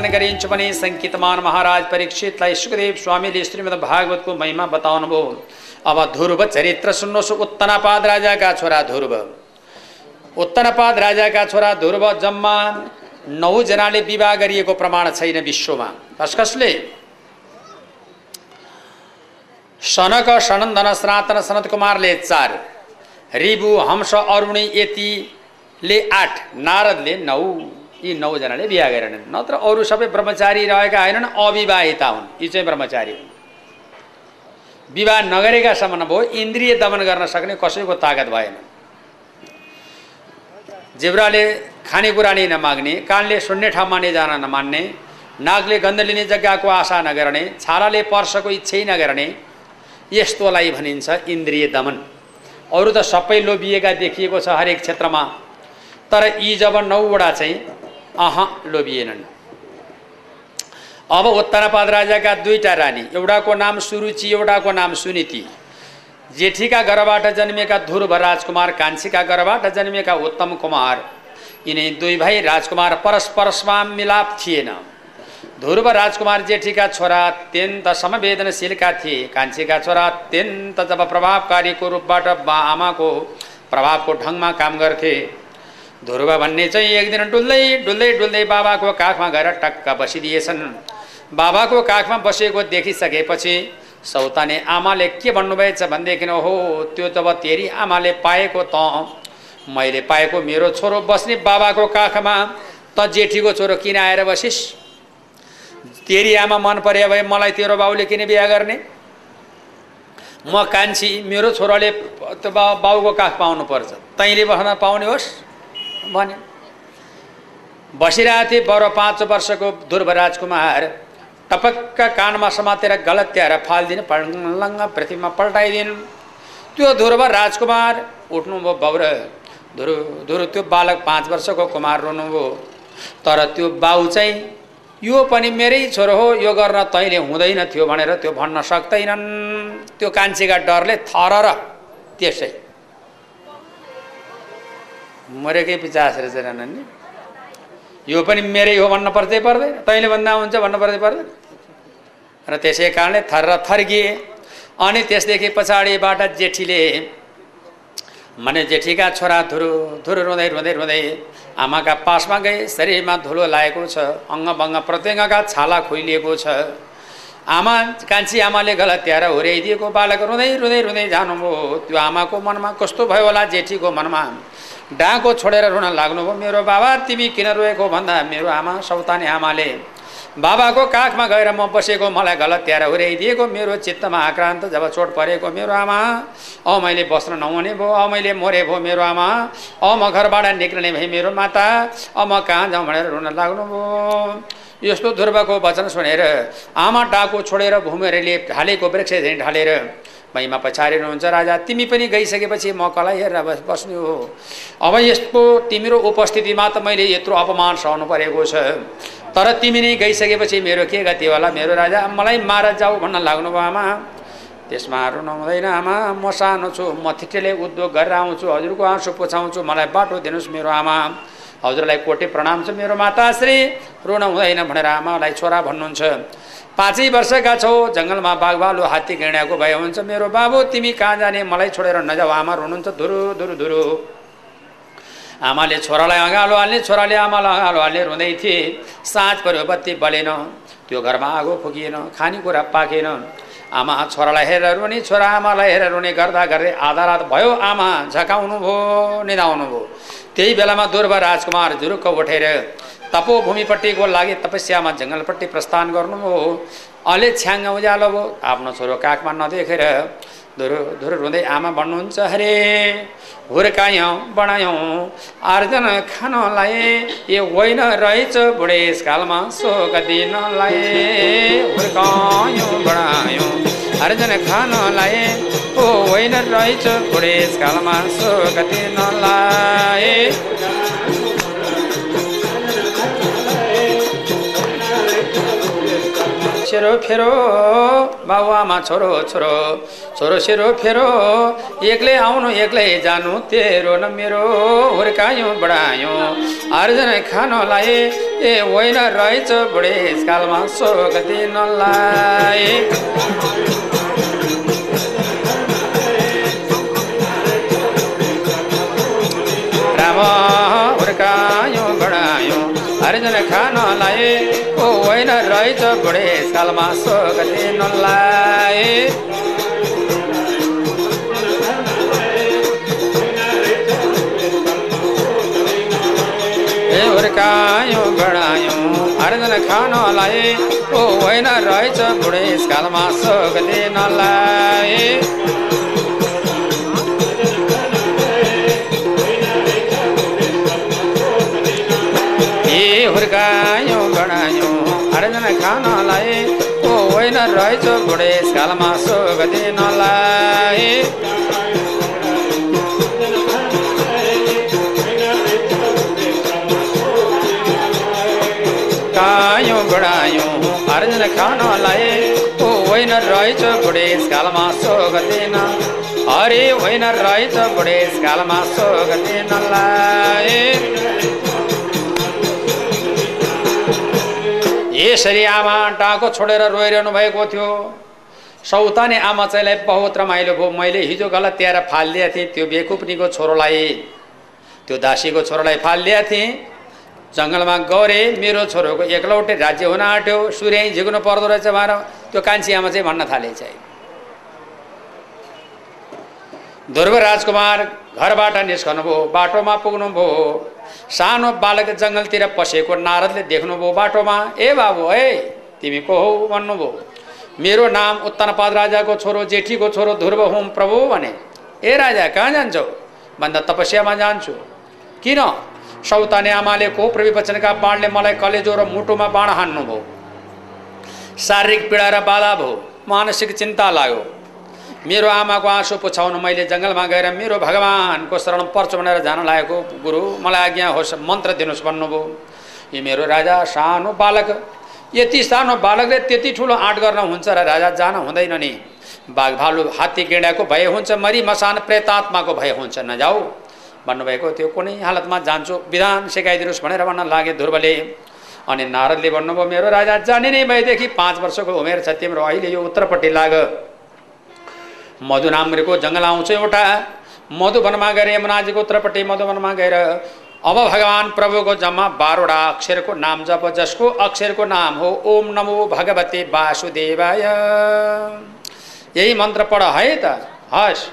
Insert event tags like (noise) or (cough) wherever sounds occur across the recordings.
वर्णन गरिन्छ भने सङ्कितमान महाराज परीक्षितलाई सुखदेव स्वामीले श्रीमद् भागवतको महिमा बताउनुभयो अब ध्रुव चरित्र सुन्नुहोस् उत्तनापाद राजाका छोरा ध्रुव। उत्तनपाद राजाका छोरा ध्रुव जम्मा नौजनाले विवाह गरिएको प्रमाण छैन विश्वमा। कस कसले? सनक सनन्दन सनातन सनत कुमारले चार। रिबु हंस अरुणी यतिले आठ नारदले नौ। यी नौजनाले बिहा गरेनन्। नत्र अरू सबै ब्रह्मचारी रहेका होइनन् अविवाहिता हुन्। यी चाहिँ ब्रह्मचारी हुन्। विवाह नगरेका सम्म भयो इन्द्रिय दमन गर्न सक्ने कसैको तागत भएन। जिब्राले खानेकुरा नै नमाग्ने कानले सुन्ने ठाउँमा नै जान नमान्ने नागले गन्ध लिने जग्गाको आशा नगर्ने छालाले पर्सको इच्छै नगर्ने यस्तोलाई भनिन्छ इन्द्रिय दमन। अरू त सबै लोभिएका देखिएको छ हरेक क्षेत्रमा। तर यी जब नौवटा चाहिँ अह लोभिएनन् अब उत्तरपाद राजाका दुईटा रानी एउटाको नाम सुरुचि एउटाको नाम सुनीति जेठीका घरबाट जन्मेका ध्रुव राजकुमार कान्छीका घरबाट जन्मेका उत्तम कुमार यिनी दुई भाइ राजकुमार परस्परस्मा मिलाप थिएन ध्रुव राजकुमार जेठीका छोरा अत्यन्त संवेदनशीलका थिए कान्छीका छोरा अत्यन्त जब प्रभावकारीको रूपबाट बा आमाको प्रभावको ढङ्गमा काम गर्थे ध्रुव भन्ने चाहिँ एक दिन डुल्दै डुल्दै डुल्दै बाबाको काखमा गएर टक्क बसिदिएछन्। बाबाको काखमा बसेको देखिसकेपछि सौताने आमाले के भन्नुभएछ भनेदेखि हो त्यो जब तेरी आमाले पाएको त। मैले पाएको मेरो छोरो बस्ने बाबाको काखमा त जेठीको छोरो किन आएर बसिस्? तेरी आमा मन परे भए मलाई तेरो बाउले किन बिहा गर्ने? म कान्छी मेरो छोराले बाउको काख पाउनुपर्छ तैँले बस्न पाउने होस्। भने बसिरहेको थिएँ बरो पाँच वर्षको ध्रुव राजकुमार टपक्क कानमा समातेर गलत्याएर फालिदिनु पलङ्ग पृथ्वीमा पल्टाइदिनु। त्यो ध्रुव राजकुमार उठ्नुभयो बाउर धुरु धुरु त्यो बालक पाँच वर्षको कुमार रुनुभयो। तर त्यो बाउ चाहिँ यो पनि मेरै छोरो हो यो गर्न तैँले हुँदैन थियो भनेर त्यो भन्न सक्दैनन् त्यो कान्छीका डरले थर र त्यसै मरेकै पिचास रहेछ नि यो पनि मेरै हो भन्न पर्दै पर्दैन तैँले भन्दा हुन्छ भन्न पर्दै पर्दैन र त्यसै कारणले थर थर्किए अनि त्यसदेखि पछाडिबाट जेठीले माने जेठीका छोरा धुरु धुरु रुँदै रुँदै रुँदै आमाका पासमा गए। शरीरमा धुलो लागेको छ। अङ्गभङ्ग प्रत्यङ्गका छाला खोइलिएको छ। आमा कान्छी आमाले गलत्याएर होर्याइदिएको बालक रुँदै रुँदै रुँदै जानुभयो। त्यो आमाको मनमा कस्तो भयो होला जेठीको मनमा? डाँको छोडेर रुन लाग्नुभयो। मेरो बाबा तिमी किन रोएको भन्दा मेरो आमा सौताने आमाले बाबाको काखमा गएर म बसेको मलाई गलत त्याएर हुर्याइदिएको मेरो चित्तमा आक्रान्त जब चोट परेको मेरो आमा औ मैले बस्न नहुने भयो औ मैले मरे भयो मेरो आमा औ म घरबाट निक्लिने भएँ मेरो माता औ म कहाँ जाउँ भनेर रुन लाग्नुभयो। यस्तो ध्रुवको वचन सुनेर आमा टाको छोडेर भूमिहरूले ढालेको वृक्ष झैँ ढालेर महिमा पछाडिनुहुन्छ राजा तिमी पनि गइसकेपछि म कसलाई हेरेर बस बस्नु हो? अब यस्तो तिम्रो उपस्थितिमा त मैले यत्रो अपमान सहनु परेको छ। तर तिमी नै गइसकेपछि मेरो के गति होला? मेरो राजा मलाई मार जाऊ भन्न लाग्नुभयो आमा। त्यसमा रुनु हुँदैन आमा। म सानो छु म थिटेले उद्योग गरेर आउँछु हजुरको आँसु पुछाउँछु मलाई बाटो दिनुहोस् मेरो आमा। हजुरलाई कोटे प्रणाम छ मेरो माताश्री। रुन हुँदैन भनेर आमालाई छोरा भन्नुहुन्छ। पाँचै वर्षका छौ जङ्गलमा बाघभालु हात्ती गेडाको भए हुन्छ। मेरो बाबु तिमी कहाँ जाने? मलाई छोडेर नजाऊ। आमा रुनुहुन्छ। धुरु धुरु धुरु। आमाले छोरालाई अँगालो हाल्ने छोराले आमालाई अँगालो हाल्ने रुँदै थिए। साँझ पऱ्यो बत्ती बलेन। त्यो घरमा आगो फुकिएन खानेकुरा पाकेन। आमा छोरालाई हेरेर रुने छोरा आमालाई हेरेर रुने गर्दा गर्दै आधा रात भयो। आमा झकाउनु भयो निधाउनु भयो त्यही बेलामा दुर्व राजकुमार जुरुक्क उठेर तपोभूमिपट्टिको लागि तपस्यामा जङ्गलपट्टि प्रस्थान गर्नुभयो अलि छ्याङ उज्यालो भयो आफ्नो छोरो काखमा नदेखेर धुरु धुरु रुँदै आमा भन्नुहुन्छ हरे हुर्कायौँ बढायौँ आर्जन खानलाई यो होइन रहेछ बुढेसकालमा शोक दिनलाई हुर्कायौँ बढायौँ आर्जन खानलाई ओ होइन रहेछ बुढेसकालमा शोक दिनलाई सेरो फेरो बाबुआमा छोरो छोरो छोरो सेरो फेरो एक्लै आउनु एक्लै जानु तेरो न मेरो हुर्कायौँ बढायौँ। आर्जन खानलाई ए होइन रहेछ बुढेसकालमा सोग दिनलाई राम हुर्कायो बढायो। अर्जुन खानलाई होइन रहेछ बुढेसकालमा सोग दिनलाई ए हुर्कायो बढायो अर्जुन खानलाई। ओ होइन रहेछ बुढेसकालमा सोग दिनलाई ए हुर्कायो बढायो अर्जुन खानलाई ओ होइन रहेछ बुढेसकालमा सोग दिनलाई अर्जुन खानलाई ओ होइन रहेछ बुढेसकालमा सोग दिन अरे होइन रहेछ बुढेसकालमा सोग दिनलाई यसरी आमा टाँको छोडेर रोइरहनु भएको थियो। सौताने आमा चाहिँलाई बहुत रमाइलो भयो। मैले हिजो गलत त्याएर फालिदिएको थिएँ। त्यो बेकुप्नीको छोरोलाई त्यो दासीको छोरोलाई फालिदिएको थिएँ। जङ्गलमा गरे मेरो छोरोको एकलौटे राज्य हुन आँट्यो। सूर्य झिक्नु पर्दो रहेछ भनेर त्यो कान्छी आमा चाहिँ भन्न थाले चाहिँ। ध्रुव राजकुमार घरबाट निस्कनुभयो बाटोमा पुग्नुभयो। सानो बालक जङ्गलतिर पसेको नारदले देख्नुभयो बाटोमा ए बाबु है तिमी को हौ? भन्नुभयो। मेरो नाम उत्तनपाद राजाको छोरो जेठीको छोरो ध्रुव हुँ प्रभु भने। ए राजा कहाँ जान्छौ? भन्दा तपस्यामा जान्छु। किन? सौताने आमाले कोप र विवचनका बाणले मलाई कलेजो र मुटुमा बाण हान्नुभयो। शारीरिक पीडा र बाधा भयो। मानसिक चिन्ता लाग्यो। मेरो आमाको आँसु पुछाउन मैले जङ्गलमा गएर मेरो भगवान्को शरण पर्छ भनेर जान लागेको गुरु मलाई आज्ञा होस् मन्त्र दिनुहोस् भन्नुभयो। यो मेरो राजा सानो बालक यति सानो बालकले त्यति ठुलो आँट गर्न हुन्छ र राजा जान हुँदैन नि। बाघ भालु हात्ती गेडाको भय हुन्छ मरी मसान प्रेतात्माको भय हुन्छ। नजाऊ भन्नुभएको थियो कुनै हालतमा जान्छु। विधान सिकाइदिनुहोस् भनेर भन्न लागे ध्रुवले अनि नारदले भन्नुभयो मेरो राजा जाने नै भएदेखि पाँच वर्षको उमेर छ तिम्रो। अहिले यो उत्तरपट्टि लाग। मधुनाम्रीको जङ्गल आउँछ एउटा। मधुवनमा गएर यमुनाजीको उत्तरपट्टि मधुवनमा गएर अब भगवान् प्रभुको जम्मा बाह्रवटा अक्षरको नाम जप जसको अक्षरको नाम हो ओम नमो भगवते वासुदेवाय। यही मन्त्र पढ है त? हस्।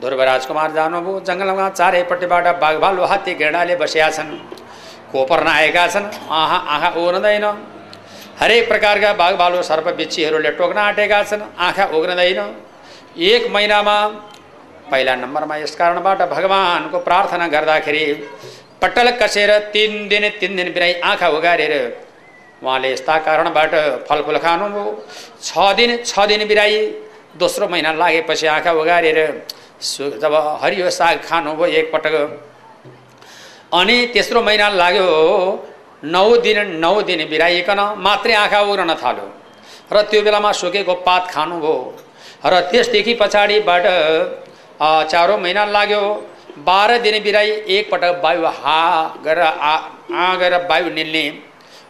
ध्रुव राजकुमार जानुभयो जङ्गलमा चारैपट्टिबाट बाघ भालु हात्ती गेडाले बसिया छन्। कोपर आएका छन्। आँखा आँखा ओर्दैन हरेक प्रकारका बाघ भालु सर्प बिच्छीहरूले टोक्न आँटेका छन्। आँखा उग्रदैन एक महिनामा पहिला नम्बरमा यस कारणबाट भगवान्को प्रार्थना गर्दाखेरि पट्टल कसेर तिन दिन तिन दिन बिराई आँखा उगारेर उहाँले यस्ता कारणबाट फलफुल खानुभयो छ दिन छ दिन बिराई दोस्रो महिना लागेपछि आँखा उगारेर सु जब हरियो साग खानुभयो एकपटक अनि तेस्रो महिना लाग्यो नौ दिन नौ दिन बिराइकन मात्रै आँखा उग्रन थाल्यो। र त्यो बेलामा सुकेको पात खानुभयो र त्यसदेखि पछाडिबाट चारौँ महिना लाग्यो। बाह्र दिन बिराई एकपटक वायु हा गरेर आ आ गरेर वायु निल्ने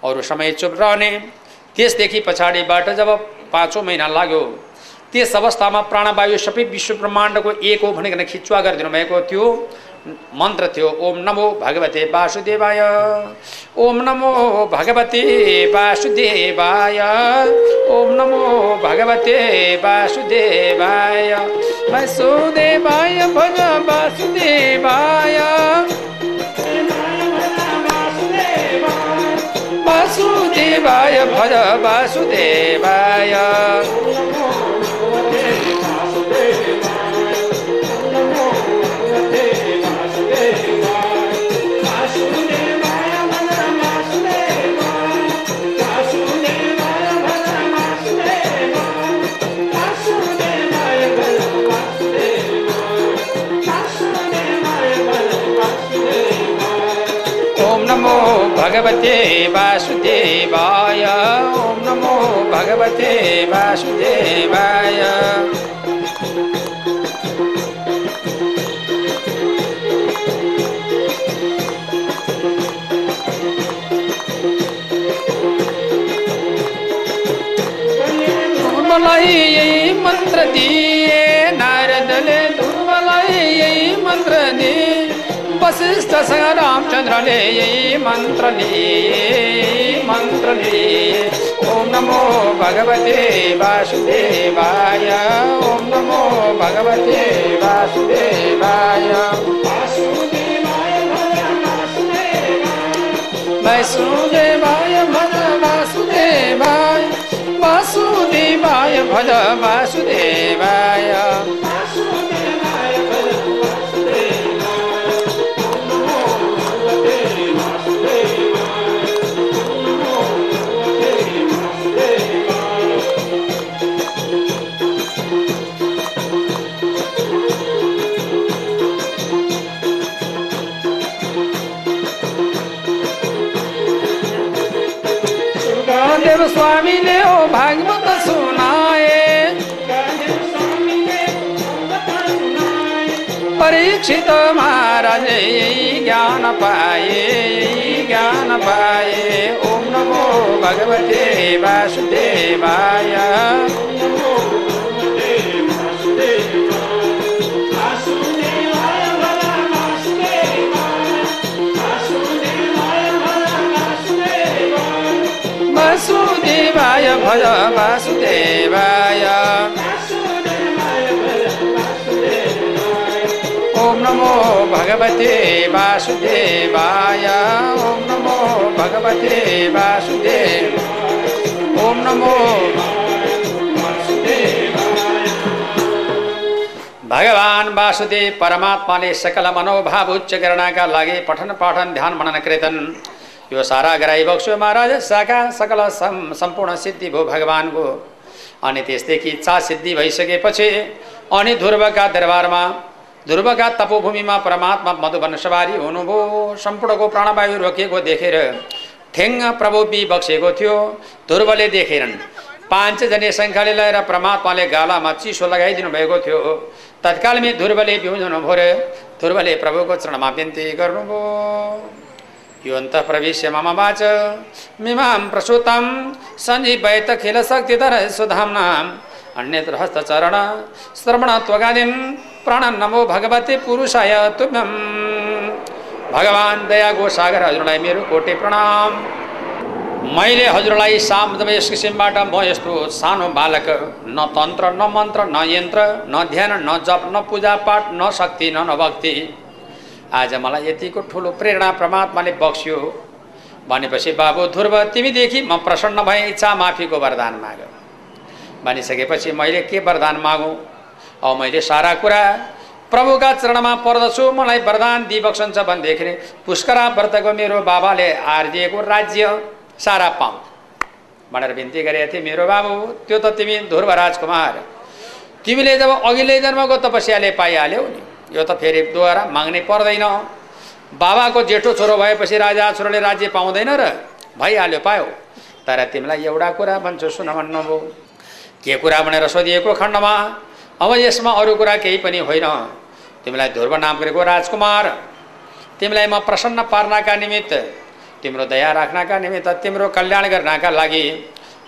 अरू समय चुप रहने। त्यसदेखि पछाडिबाट जब पाँचौँ महिना लाग्यो त्यस अवस्थामा प्राणवायु सबै विश्व ब्रह्माण्डको एक हो भनिकन खिचुवा गरिदिनु भएको थियो। मन्त्र थियो ओम नमो भगवते वासुदेवाय। ओम नमो भगवते वासुदेवाय। ओम नमो भगवते वासुदेवाय। वासुदेवाय भज वासुदेवाय। वासुदेवाय भज वासुदेवाय। भगवते वासुदेवाय। ओम नमो भगवते वासुदेवाय। मंत्र दी वशिष्ठसँग रामचन्द्रले यही मन्त्र लिए मन्त्र लिए ओम नमो भगवते वासुदेवाय ओम नमो भगवते वासुदेवाय। वासुदेवाय भज वासुदेवाय वासुदेवाय भज वासुदेवाय देव स्वामीले ओ भागवत सुनाए। परीक्षित महाराज ज्ञान पाए ज्ञान पाए। ओम नमो भगवते वासुदेवाय। वासुदेवाय भज वासुदेवाय। ओम नमो भगवते वासुदेवाय। ओम नमो भगवते वासुदेव ओम नमो भगवान वासुदेव परमात्माले सकल मनोभाव उच्च गर्नका लागि पठन पाठन ध्यान मनन कृतन। यो सारा गराई बक्सो महाराज साका सकल सम सम्पूर्ण सिद्धि भयो भगवान्को। अनि त्यसदेखि इच्छा सिद्धि भइसकेपछि अनि ध्रुवका दरबारमा ध्रुवका तपोभूमिमा परमात्मा मधुवन सवारी हुनुभयो। सम्पूर्णको प्राणवायु रोकिएको देखेर ठेङ्ग प्रभु बी बक्सेको थियो। ध्रुवले देखेनन्। पाँचजने सङ्ख्याले लगाएर परमात्माले गालामा चिसो लगाइदिनु भएको थियो। तत्कालमै ध्रुवले बिउजनु भर्यो ध्रुवले प्रभुको चरणमा बिन्ती गर्नुभयो। यो अन्त प्रवेश्य मम वाच। मिमां प्रसूतं सञ्जीवयत खिल शक्तिधर सुधाम्ना अन्यत्र हस्तचरण श्रवण त्वगादिन प्राण नमो भगवते पुरुषाय तुभ्यम। भगवान् दयाको सागर हजुरलाई मेरो कोटे प्रणाम। मैले हजुरलाई साम यस किसिमबाट म यस्तो सानो बालक। न तन्त्र न मन्त्र न यन्त्र न ध्यान न जप न पूजापाठ न शक्ति न भक्ति आज मलाई यतिको ठुलो प्रेरणा परमात्माले बक्स्यो भनेपछि बाबु ध्रुव तिमीदेखि म प्रसन्न भएँ इच्छा माफीको वरदान माग। भनिसकेपछि मैले के वरदान मागौँ? अब मैले सारा कुरा प्रभुका चरणमा पर्दछु मलाई वरदान दिइबक्सन्छ भनेदेखि पुष्करा व्रतको मेरो बाबाले आर्जिएको राज्य सारा पाऊँ। भनेर बिन्ती गरेको थिएँ मेरो बाबु त्यो त तिमी ध्रुव राजकुमार। तिमीले जब अघिल्लै जन्मको तपस्याले पाइहाल्यौ नि। यो त फेरि दोहोरा माग्नै पर्दैन बाबाको जेठो छोरो भएपछि राजा छोरोले राज्य पाउँदैन र भइहाल्यो पायो। तर तिमीलाई एउटा कुरा भन्छु सुन भन्नुभयो। के कुरा भनेर सोधिएको खण्डमा? अब यसमा अरू कुरा केही पनि होइन। तिमीलाई ध्रुव नाम गरेको राजकुमार। तिमीलाई म प्रसन्न पार्नका निमित्त तिम्रो दया राख्नका निमित्त तिम्रो कल्याण गर्नका लागि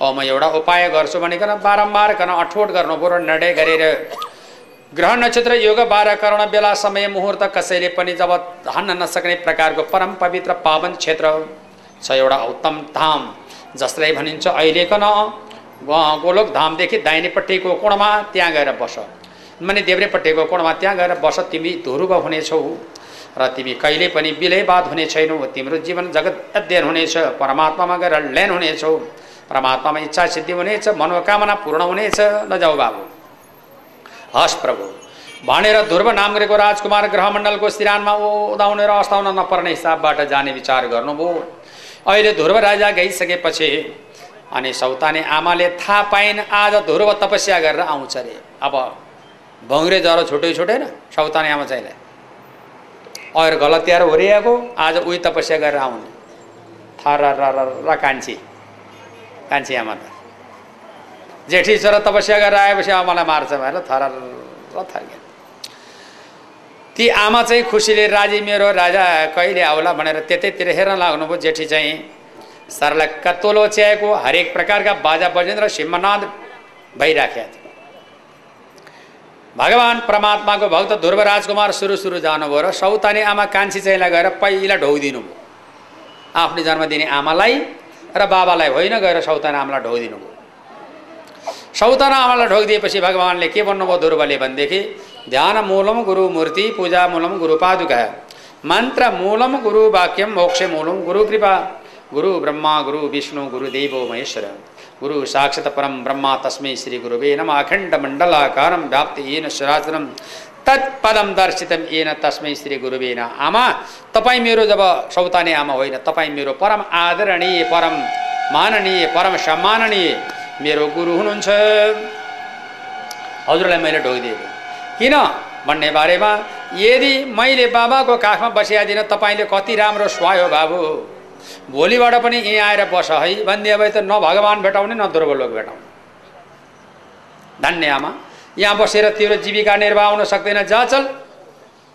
अब म एउटा उपाय गर्छु भनिकन बारम्बार कन अठोट गर्नु पऱ्यो निर्णय गरेर ग्रह नक्षत्र योग बाह्र करण बेला समय मुहुर्त कसैले पनि जब हान्न नसक्ने प्रकारको परम पवित्र पावन क्षेत्र छ एउटा उत्तम धाम जसलाई भनिन्छ अहिलेको न गोलोक धामदेखि दाहिनेपट्टिको कोणमा त्यहाँ गएर बस। माने देब्रेपट्टिको कोणमा त्यहाँ गएर बस तिमी ध्रुव हुनेछौ। र तिमी कहिले पनि विलयवाद हुने छैनौ। तिम्रो जीवन जगत अध्ययन हुनेछ परमात्मामा गएर ल्यान हुनेछौ। परमात्मामा इच्छा सिद्धि हुनेछ मनोकामना पूर्ण हुनेछ। नजाऊ बाबु। हस् प्रभु। भनेर ध्रुव नाम गरेको राजकुमार ग्रहमण्डलको सिरानमा उदाउने र अस्ताउन नपर्ने हिसाबबाट जाने विचार गर्नुभयो अहिले ध्रुव राजा गइसकेपछि अनि सौताने आमाले थाहा पाइन् आज ध्रुव तपस्या गरेर आउँछ अरे। अब भङ्ग्रे ज्वरो छुट्टै छुटेन सौताने आमा चाहिँलाई। और गलतियार होरिआएको आज उही तपस्या गरेर आउने। थर र कान्छी। कान्छी आमा त। जेठी छोरा तपस्या गरेर आएपछि अब मलाई मार्छ भनेर थर र थर्के ती आमा चाहिँ खुसीले राजी मेरो राजा कहिले आउला? भनेर त्यतैतिर हेर्न लाग्नुभयो। जेठी चाहिँ सरलक्क तोलो च्याएको हरेक प्रकारका बाजा बजेन्द्र सिंहनाद भइराखेका थियो भगवान् परमात्माको भक्त ध्रुव राजकुमार सुरु सुरु जानुभयो र सौतानी आमा कान्छी चाहिँलाई गएर पहिला ढौदिनु भयो आफ्नै जन्म दिने आमालाई र बाबालाई होइन गएर सौताना आमालाई ढोगिदिनु भयो सौताना आमालाई ढोगिदिएपछि भगवान्ले के भन्नुभयो? ध्रुवले भनेदेखि ध्यान मूलम गुरु मूर्ति पूजा मूलम गुरु पादुका। मन्त्र मूलम गुरु वाक्यम मोक्ष मूलम गुरु कृपा। गुरु ब्रह्मा गुरु विष्णु गुरुदेवो महेश्वर। गुरु साक्षात परम ब्रह्मा तस्मै श्री गुरुवे नम। अखण्ड मण्डलाकारं व्याप्ति येन सराचरम तत्पदम दर्शितम येन तस्मै श्री गुरुवे आमा तपाईँ मेरो जब सौताने आमा होइन तपाईँ मेरो परम आदरणीय परम माननीय परम सम्माननीय मेरो गुरु हुनुहुन्छ। हजुरलाई मैले ढोगिदिएको किन? भन्ने बारेमा यदि मैले बाबाको काखमा बसिआदिनँ तपाईँले कति राम्रो सुहायो बाबु। भोलिबाट पनि यहीँ आएर बस है। भनिदिए भए त न भगवान् भेटाउने न दुर्बलोक भेटाउने। धन्य आमा। यहाँ बसेर तेरो जीविका निर्वाह हुन सक्दैन। जा चल।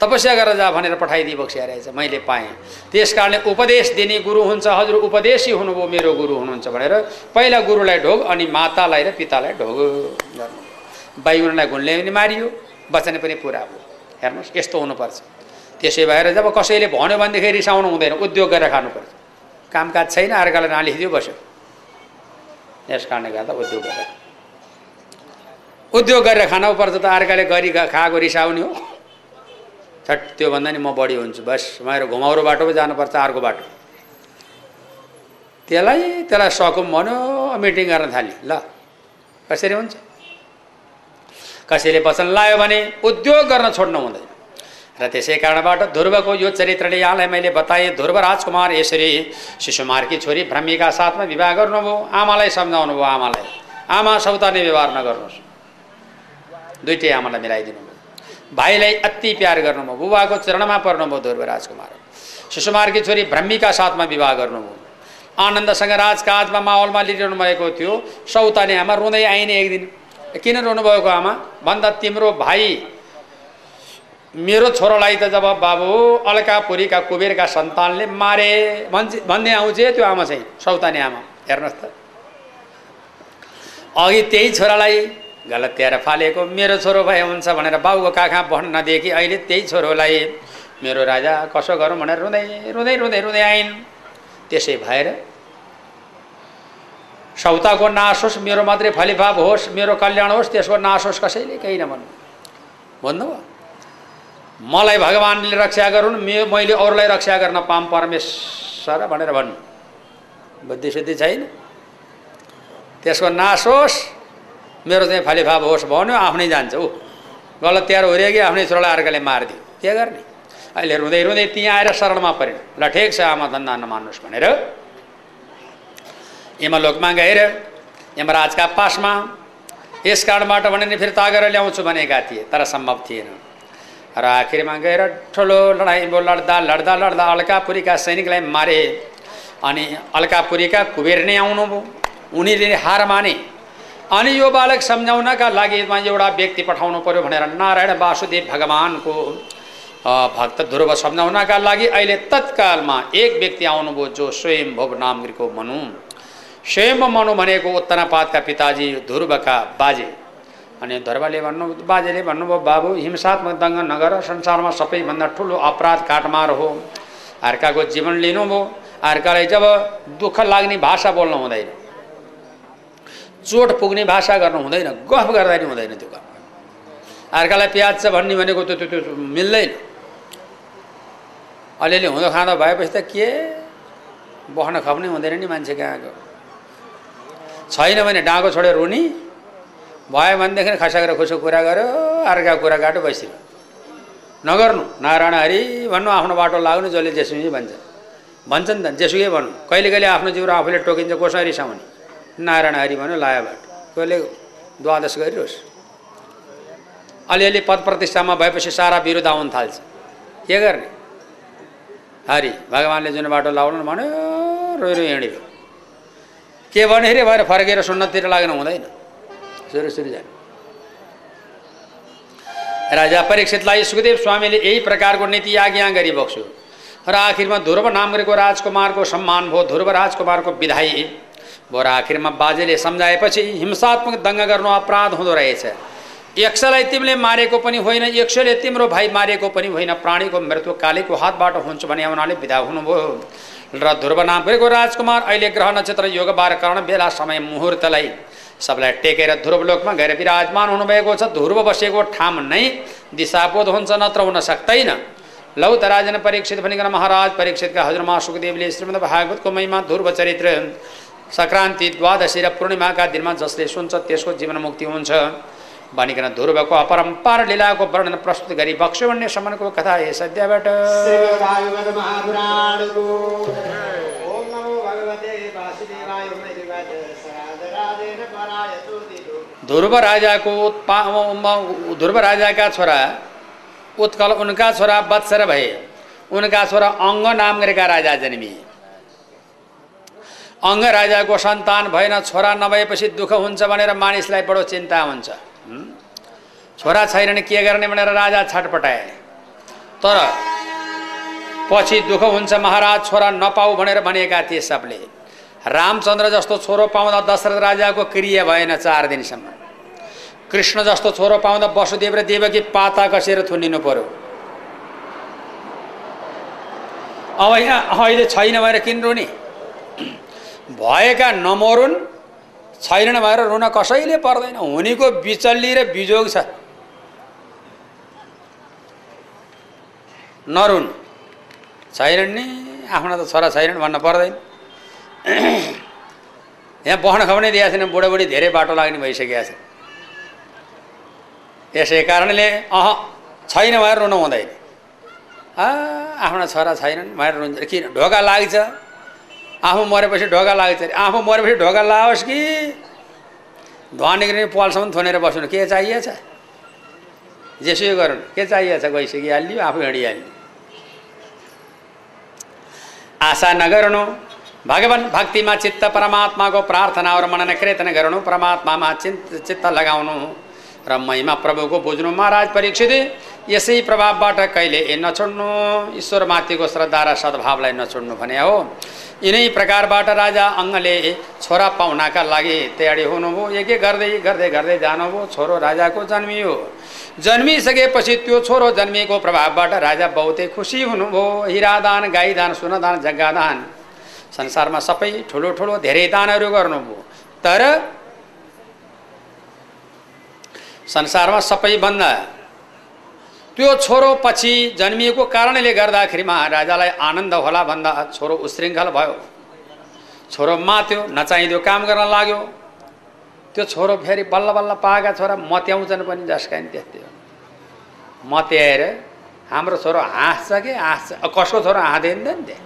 तपस्या गरेर जा भनेर पठाइदिए बक्सिया रहेछ मैले पाएँ। त्यस कारणले उपदेश दिने गुरु हुन्छ हजुर उपदेशी हुनुभयो मेरो गुरु हुनुहुन्छ भनेर पहिला गुरुलाई ढोग अनि मातालाई र पितालाई ढोग गर्नु। बैगुनलाई घुनले पनि मारियो वचन पनि पुरा भयो। हेर्नुहोस् यस्तो हुनुपर्छ। त्यसै भएर जब कसैले भन्यो भनेदेखि रिसाउनु हुँदैन उद्योग गरेर खानुपर्छ। कामकाज छैन अर्कालाई नालिखिदियो बस्यो। यस कारणले गर्दा उद्योग गरेर। उद्योग गरेर खानु पर्छ त अर्काले गरी खाएको रिसाउने हो। छट त्योभन्दा नि म बढी हुन्छु बस। मेरो घुमाउरो बाटो पो जानुपर्छ अर्को बाटो। त्यसलाई त्यसलाई सकौँ भन्यो मिटिङ गर्न थाल्यो। ल कसरी हुन्छ? कसैले वचन लायो भने उद्योग गर्न छोड्नु हुँदैन। र त्यसै कारणबाट ध्रुवको यो चरित्रले यहाँलाई मैले बताएँ ध्रुव राजकुमार यसरी शिशुमारकी छोरी भ्रमिका साथमा विवाह गर्नुभयो आमालाई सम्झाउनु भयो आमालाई। आमा सौताने व्यवहार नगर्नुहोस्। दुइटै आमालाई मिलाइदिनु भाइलाई अति प्यार गर्नुभयो बुबाको चरणमा पर्नुभयो ध्रुव राजकुमार। शिशुमारकी छोरी भ्रमिका साथमा विवाह गर्नुभयो आनन्दसँग राजकाजमा माहौलमा लिइरहनु भएको थियो। सौताने आमा रुँदै आइने एक दिन किन रुनुभएको आमा? भन्दा तिम्रो भाइ मेरो छोरालाई त जब बाबु अलकापुरीका कुबेरका सन्तानले मारे भन्छ भन्ने आउँछ त्यो आमा चाहिँ सौताने आमा। हेर्नुहोस् त। अघि त्यही छोरालाई गलत्याएर फालेको मेरो छोरो भए हुन्छ भनेर बाबुको काखा भन्न अहिले त्यही छोरोलाई मेरो राजा कसो गरौँ भनेर रुँदै रुँदै रुँदै रुँदै आइन्। त्यसै भएर सौताको नाश होस् मेरो मात्रै फलिफाप होस् मेरो कल्याण होस् त्यसको नाश होस् कसैले केही नभन्नु भन्नुभयो मलाई भगवान्ले रक्षा गरून् मे मैले अरूलाई रक्षा गर्न पाम परमेश्वर भनेर भन्नु बुद्धि शुद्धि छैन। त्यसको नाश होस् मेरो चाहिँ फालिफाप होस् भन्यो आफ्नै जान्छ। ऊ गलत तयार हो कि आफ्नै छोरालाई अर्काले मारिदियो। के गर्ने? अहिले रुँदै रुँदै त्यहाँ आएर शरणमा पऱ्यो ल ठिक छ आमा धन्दा नमान्नुहोस् भनेर। यमलोकमा गएर यमराजका पासमा। यस कारणबाट भने फेरि तागेर ल्याउँछु भनेका थिए तर सम्भव थिएन। र आखिरमा गएर ठुलो लडाइँ लड्दा लड्दा लड्दा अलकापुरीका सैनिकलाई मारे। अनि अलकापुरीका कुबेर नै आउनुभयो। उनीले हार माने। अनि यो बालक सम्झाउनका लागि एउटा व्यक्ति पठाउनु पर्यो भनेर नारायण वासुदेव भगवान्को भक्त ध्रुव सम्झाउनका लागि अहिले तत्कालमा एक व्यक्ति आउनुभयो जो स्वयं भोग नामको मनु। स्वयं मनु भनेको उत्तनापातका पिताजी ध्रुवका बाजे। अनि ध्रुवले भन्नु बाजेले भन्नुभयो बाबु हिंसात्मक दङ्ग नगर संसारमा सबैभन्दा ठुलो अपराध काटमार हो। अर्काको जीवन लिनुभयो अर्कालाई जब दुःख लाग्ने भाषा बोल्नु हुँदैन। चोट पुग्ने भाषा गर्नु हुँदैन गफ गर्दा नि हुँदैन त्यो काम। अर्कालाई प्याज छ भन्ने भनेको त्यो त्यो त्यो मिल्दैन। अलिअलि हुँदो खाँदो भएपछि त के? बस्न खप्नै हुँदैन नि मान्छे कहाँको। छैन भने डाँगो छोडेर रुनी भयो भनेदेखि खसाएर खुसो कुरा गर्यो अर्का कुरा काटो बसिरह नगर्नु। नारायण हरि भन्नु आफ्नो बाटो लाग्नु जसले जेसुकै भन्छ। भन्छ नि त जेसुकै भन्नु। कहिले कहिले आफ्नो जिउ आफूले टोकिन्छ कसरी रिसाउने नारायण हरि भन्यो लाया कसले द्वादश गरियोस् अलिअलि पद प्रतिष्ठामा भएपछि सारा विरुद्ध आउनु थाल्छ। के गर्ने? हरि भगवान्ले जुन बाटो लाउनु भन्यो रोइ रोइ हिँड्यो। के भने अरे? भएर फर्केर सुन्नतिर लाग्नु हुँदैन। सुरु सुरु जाने। राजा परीक्षितलाई सुखदेव स्वामीले यही प्रकारको नीति आज्ञा गरिबक्छु र आखिरमा ध्रुव नाम गरेको राजकुमारको सम्मान भयो। ध्रुव राजकुमारको विधायी। बोरा आखिरमा बाजेले सम्झाएपछि हिंसात्मक दङ्ग गर्नु अपराध हुँदो रहेछ यक्षलाई तिमीले मारेको पनि होइन यक्षले तिम्रो भाइ मारेको पनि होइन प्राणीको मृत्यु कालीको हातबाट हुन्छ भने उनीहरूले विदा हुनुभयो र ध्रुव नाम गरेको राजकुमार अहिले ग्रह नक्षत्र योग बार कारण बेला समय मुहुर्तलाई सबलाई टेकेर ध्रुवलोकमा गएर विराजमान हुनुभएको छ ध्रुव बसेको ठाउँ नै दिशाबोध हुन्छ नत्र हुन सक्दैन लौ त राजन परीक्षित भनिकन महाराज परीक्षितका हजुरमा सुखदेवले श्रीमद् भागवतको महिमा ध्रुव चरित्र सङ्क्रान्ति द्वादशी र पूर्णिमाका दिनमा जसले सुन्छ त्यसको जीवन मुक्ति हुन्छ। भनिकन ध्रुवको अपरम्पार लीलाको वर्णन प्रस्तुत गरी बक्ष्यवन्य समनको कथा हे सद्यबाट। ध्रुव राजाको उत्पा ध्रुव राजाका छोरा उत्कल उनका छोरा बत्सर भए। उनका छोरा अङ्ग नाम गरेका राजा जन्मिए अङ्ग राजाको सन्तान भएन छोरा नभएपछि दुःख हुन्छ भनेर मानिसलाई बडो चिन्ता हुन्छ। छोरा छैनन् के गर्ने भनेर राजा छटपटाए। तर पछि दुःख हुन्छ महाराज छोरा नपाऊ भनेर भनेका थिए सबले। रामचन्द्र जस्तो छोरो पाउँदा दशरथ राजाको क्रिया भएन चार दिनसम्म। कृष्ण जस्तो छोरो पाउँदा वसुदेव र देवकी पाता कसेर थुनिनु पर्यो। अब यहाँ अहिले छैन भएर किन रुने? भएका नमरुन् छैनन् भएर रुन कसैले पर्दैन। हुनेको बिचल्ली र बिजोग छ। नरुन् छैनन् नि? आफ्नो त छोरा छैनन् भन्न पर्दैन। (coughs) यहाँ बस्न खुवाउने दिएको छैन बुढाबुढी धेरै बाटो लाग्ने भइसकेका छ यसै कारणले अह छैन भएर रुनु हुँदैन। आफ्ना छोरा छैनन् भनेर रुन्छ किन? ढोका लाग्छ। आफू मरेपछि ढोका लाग्छ अरे आफू मरेपछि ढोका लाओस् कि? धुवा निक्लिने पालसम्म थोनेर बस्नु के चाहिएछ जेसुकै गरौँ के चाहिएछ गइसकिहाल्यो आफू हिँडिहाल्यो आशा नगर्नु भगवान् भक्तिमा चित्त परमात्माको प्रार्थना मनन कृतन गर्नु परमात्मामा चिन्त चित्त लगाउनु र महिमा प्रभुको बुझ्नु। महाराज परीक्षित यसै प्रभावबाट कहिले नछोड्नु? ईश्वरमाथिको श्रद्धा र सद्भावलाई नछोड्नु भने हो। यिनै प्रकारबाट राजा अङ्गले छोरा पाउनाका लागि तयारी हुनुभयो। एक एक गर्दै गर्दै गर्दै जानुभयो। छोरो राजाको जन्मियो। जन्मिसकेपछि त्यो छोरो जन्मिएको प्रभावबाट राजा बहुतै खुसी हुनुभयो। हिरादान गाईदान सुनदान जग्गादान। संसारमा सबै ठुलो ठुलो धेरै दानहरू गर्नुभयो। तर संसारमा सबैभन्दा त्यो छोरो पछि जन्मिएको कारणले गर्दाखेरिमा राजालाई आनन्द होला भन्दा छोरो उशृङ्खल भयो। छोरो माथ्यो नचाहिँदो काम गर्न लाग्यो। त्यो छोरो फेरि बल्ल बल्ल पाएका छोरा मत्याउँछन् पनि जसका नि त्यस्तै हो। मत्याएर हाम्रो छोरो हाँस्छ कि? हाँस्छ। कसको छोरो हाँदैन नि त्यहाँ?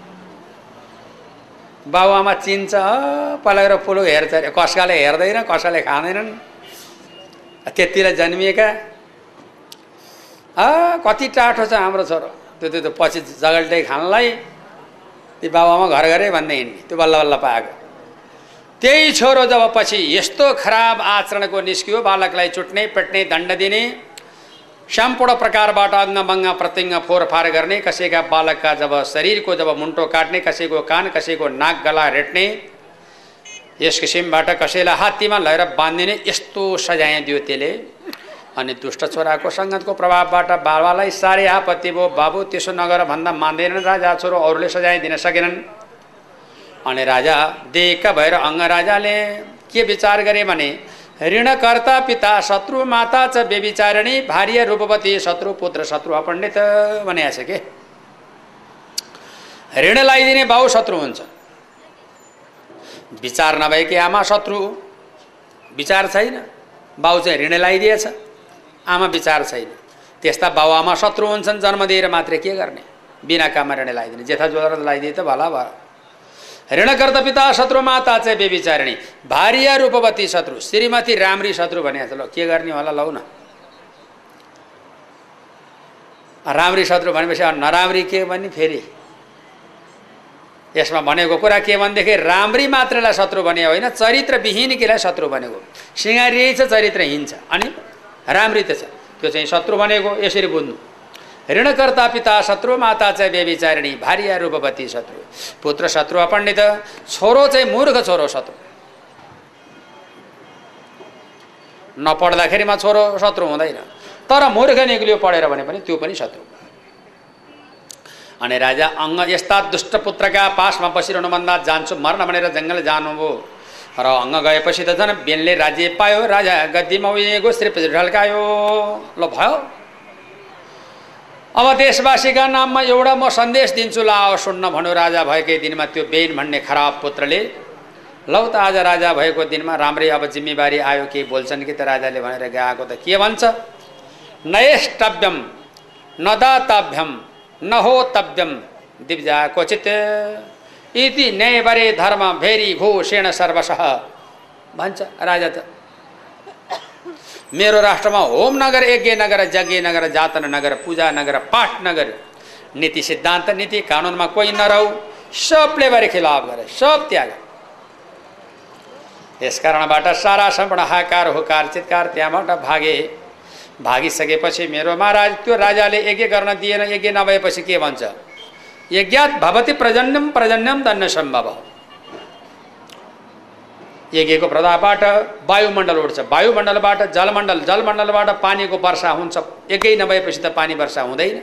बाबुआमा चिन्छ पलाएर पुलुक हेर्छ अरे कसकाले हेर्दैन कसैले खाँदैनन्। त्यतिलाई जन्मिएका कति टाठो छ हाम्रो छोरो। त्यो त्यो त्यो पछि जगल्टै खानलाई। ती बाबामा घर घरै भन्दै हिँड्ने। त्यो बल्ल बल्ल पाएको। त्यही छोरो जब पछि यस्तो खराब आचरणको निस्कियो बालकलाई चुट्ने पेट्ने दण्ड दिने सम्पूर्ण प्रकारबाट अङ्गभङ्ग प्रत्यङ्ग फोरफार गर्ने कसैका बालकका जब शरीरको जब मुन्टो काट्ने कसैको कान कसैको नाक गला रेट्ने यस किसिमबाट कसैलाई हात्तीमा लगेर बाँधिने यस्तो सजाय दियो त्यसले। अनि दुष्ट छोराको सङ्गतको प्रभावबाट बाबालाई साह्रै आपत्ति भयो। बाबु त्यसो नगर भन्दा मान्दैनन् राजा छोरो अरूले सजाय दिन सकेनन्। अनि राजा दिक्क भएर अङ्ग राजाले के विचार गरे भने ऋणकर्ता पिता शत्रु माता च बेविचारिणी भार्य रूपवती शत्रु पुत्र शत्रु अपण्डित भनेको छ के? ऋण लगाइदिने बाउ शत्रु हुन्छ। विचार नभएकी आमा शत्रु। विचार छैन। बाउ चाहिँ ऋण लगाइदिएछ आमा विचार छैन। त्यस्ता बाबुआमा शत्रु हुन्छन् जन्म दिएर मात्रै के गर्ने? बिना काममा ऋण लगाइदिने जेठा जोर लगाइदिए त भला भयो। ऋणकर्ता पिता शत्रु माता चाहिँ बेविचारिणी भार्य रूपवती शत्रु श्रीमती राम्री शत्रु भने ल के गर्ने होला लौ न। राम्री शत्रु भनेपछि नराम्री के भन्ने फेरि? यसमा भनेको कुरा के भनेदेखि राम्री मात्रैलाई शत्रु भने होइन चरित्रविहीन केलाई शत्रु भनेको? सिँगारिए छ चरित्रहीन छ। अनि? राम्री त छ। त्यो चाहिँ शत्रु भनेको यसरी बुझ्नु। ऋणकर्ता पिता शत्रु माता चाहिँ व्यविचारिणी भारिया रूपवती शत्रु। पुत्र शत्रु अपण्डित छोरो चाहिँ मूर्ख छोरो शत्रु। नपढ्दाखेरिमा छोरो शत्रु हुँदैन। तर मूर्ख निक्लियो पढेर भने पनि त्यो पनि शत्रु। अनि राजा अङ्ग यस्ता दुष्ट पुत्रका पासमा बसिरहनुभन्दा जान्छु मर्न भनेर जङ्गल जानुभयो र अङ्ग गएपछि त झन् बेनले राज्य पायो राजा गद्दीमा उहिएको श्री ढल्कायो। ल भयो। अब देशवासीका नाममा एउटा म सन्देश दिन्छु ला सुन्न भनौँ राजा भएकै दिनमा त्यो बेन भन्ने खराब पुत्रले। लौ त आज राजा भएको दिनमा राम्रै अब जिम्मेवारी आयो के बोल्छन् कि त राजाले भनेर गएको त के भन्छ? नयष्टव्यम नदातव्यम नहोतव्यम दिव्जा क्वचित। इति न्यायबरे धर्म भेरी घोषेण सर्वसह भन्छ राजा त। मेरो राष्ट्रमा होम नगर यज्ञ नगर यज्ञ नगर जातन नगर पूजा नगर पाठ नगर नीति सिद्धान्त नीति कानुनमा कोही नरहु। सबले बारे खिलाफ गरे सब त्याग। यस कारणबाट सारा सम्पूर्ण हाकार हुकार चितकार त्यहाँबाट भागे। भागिसकेपछि मेरो महाराज त्यो राजाले यज्ञ गर्न दिएन यज्ञ नभएपछि के भन्छ? यज्ञात भवती प्रजन्यम प्रजन्यम दन्न सम्भव। यज्ञको प्रभावबाट वायुमण्डल उठ्छ वायुमण्डलबाट जलमण्डल जलमण्डलबाट पानीको वर्षा हुन्छ। एकै नभएपछि त पानी वर्षा हुँदैन।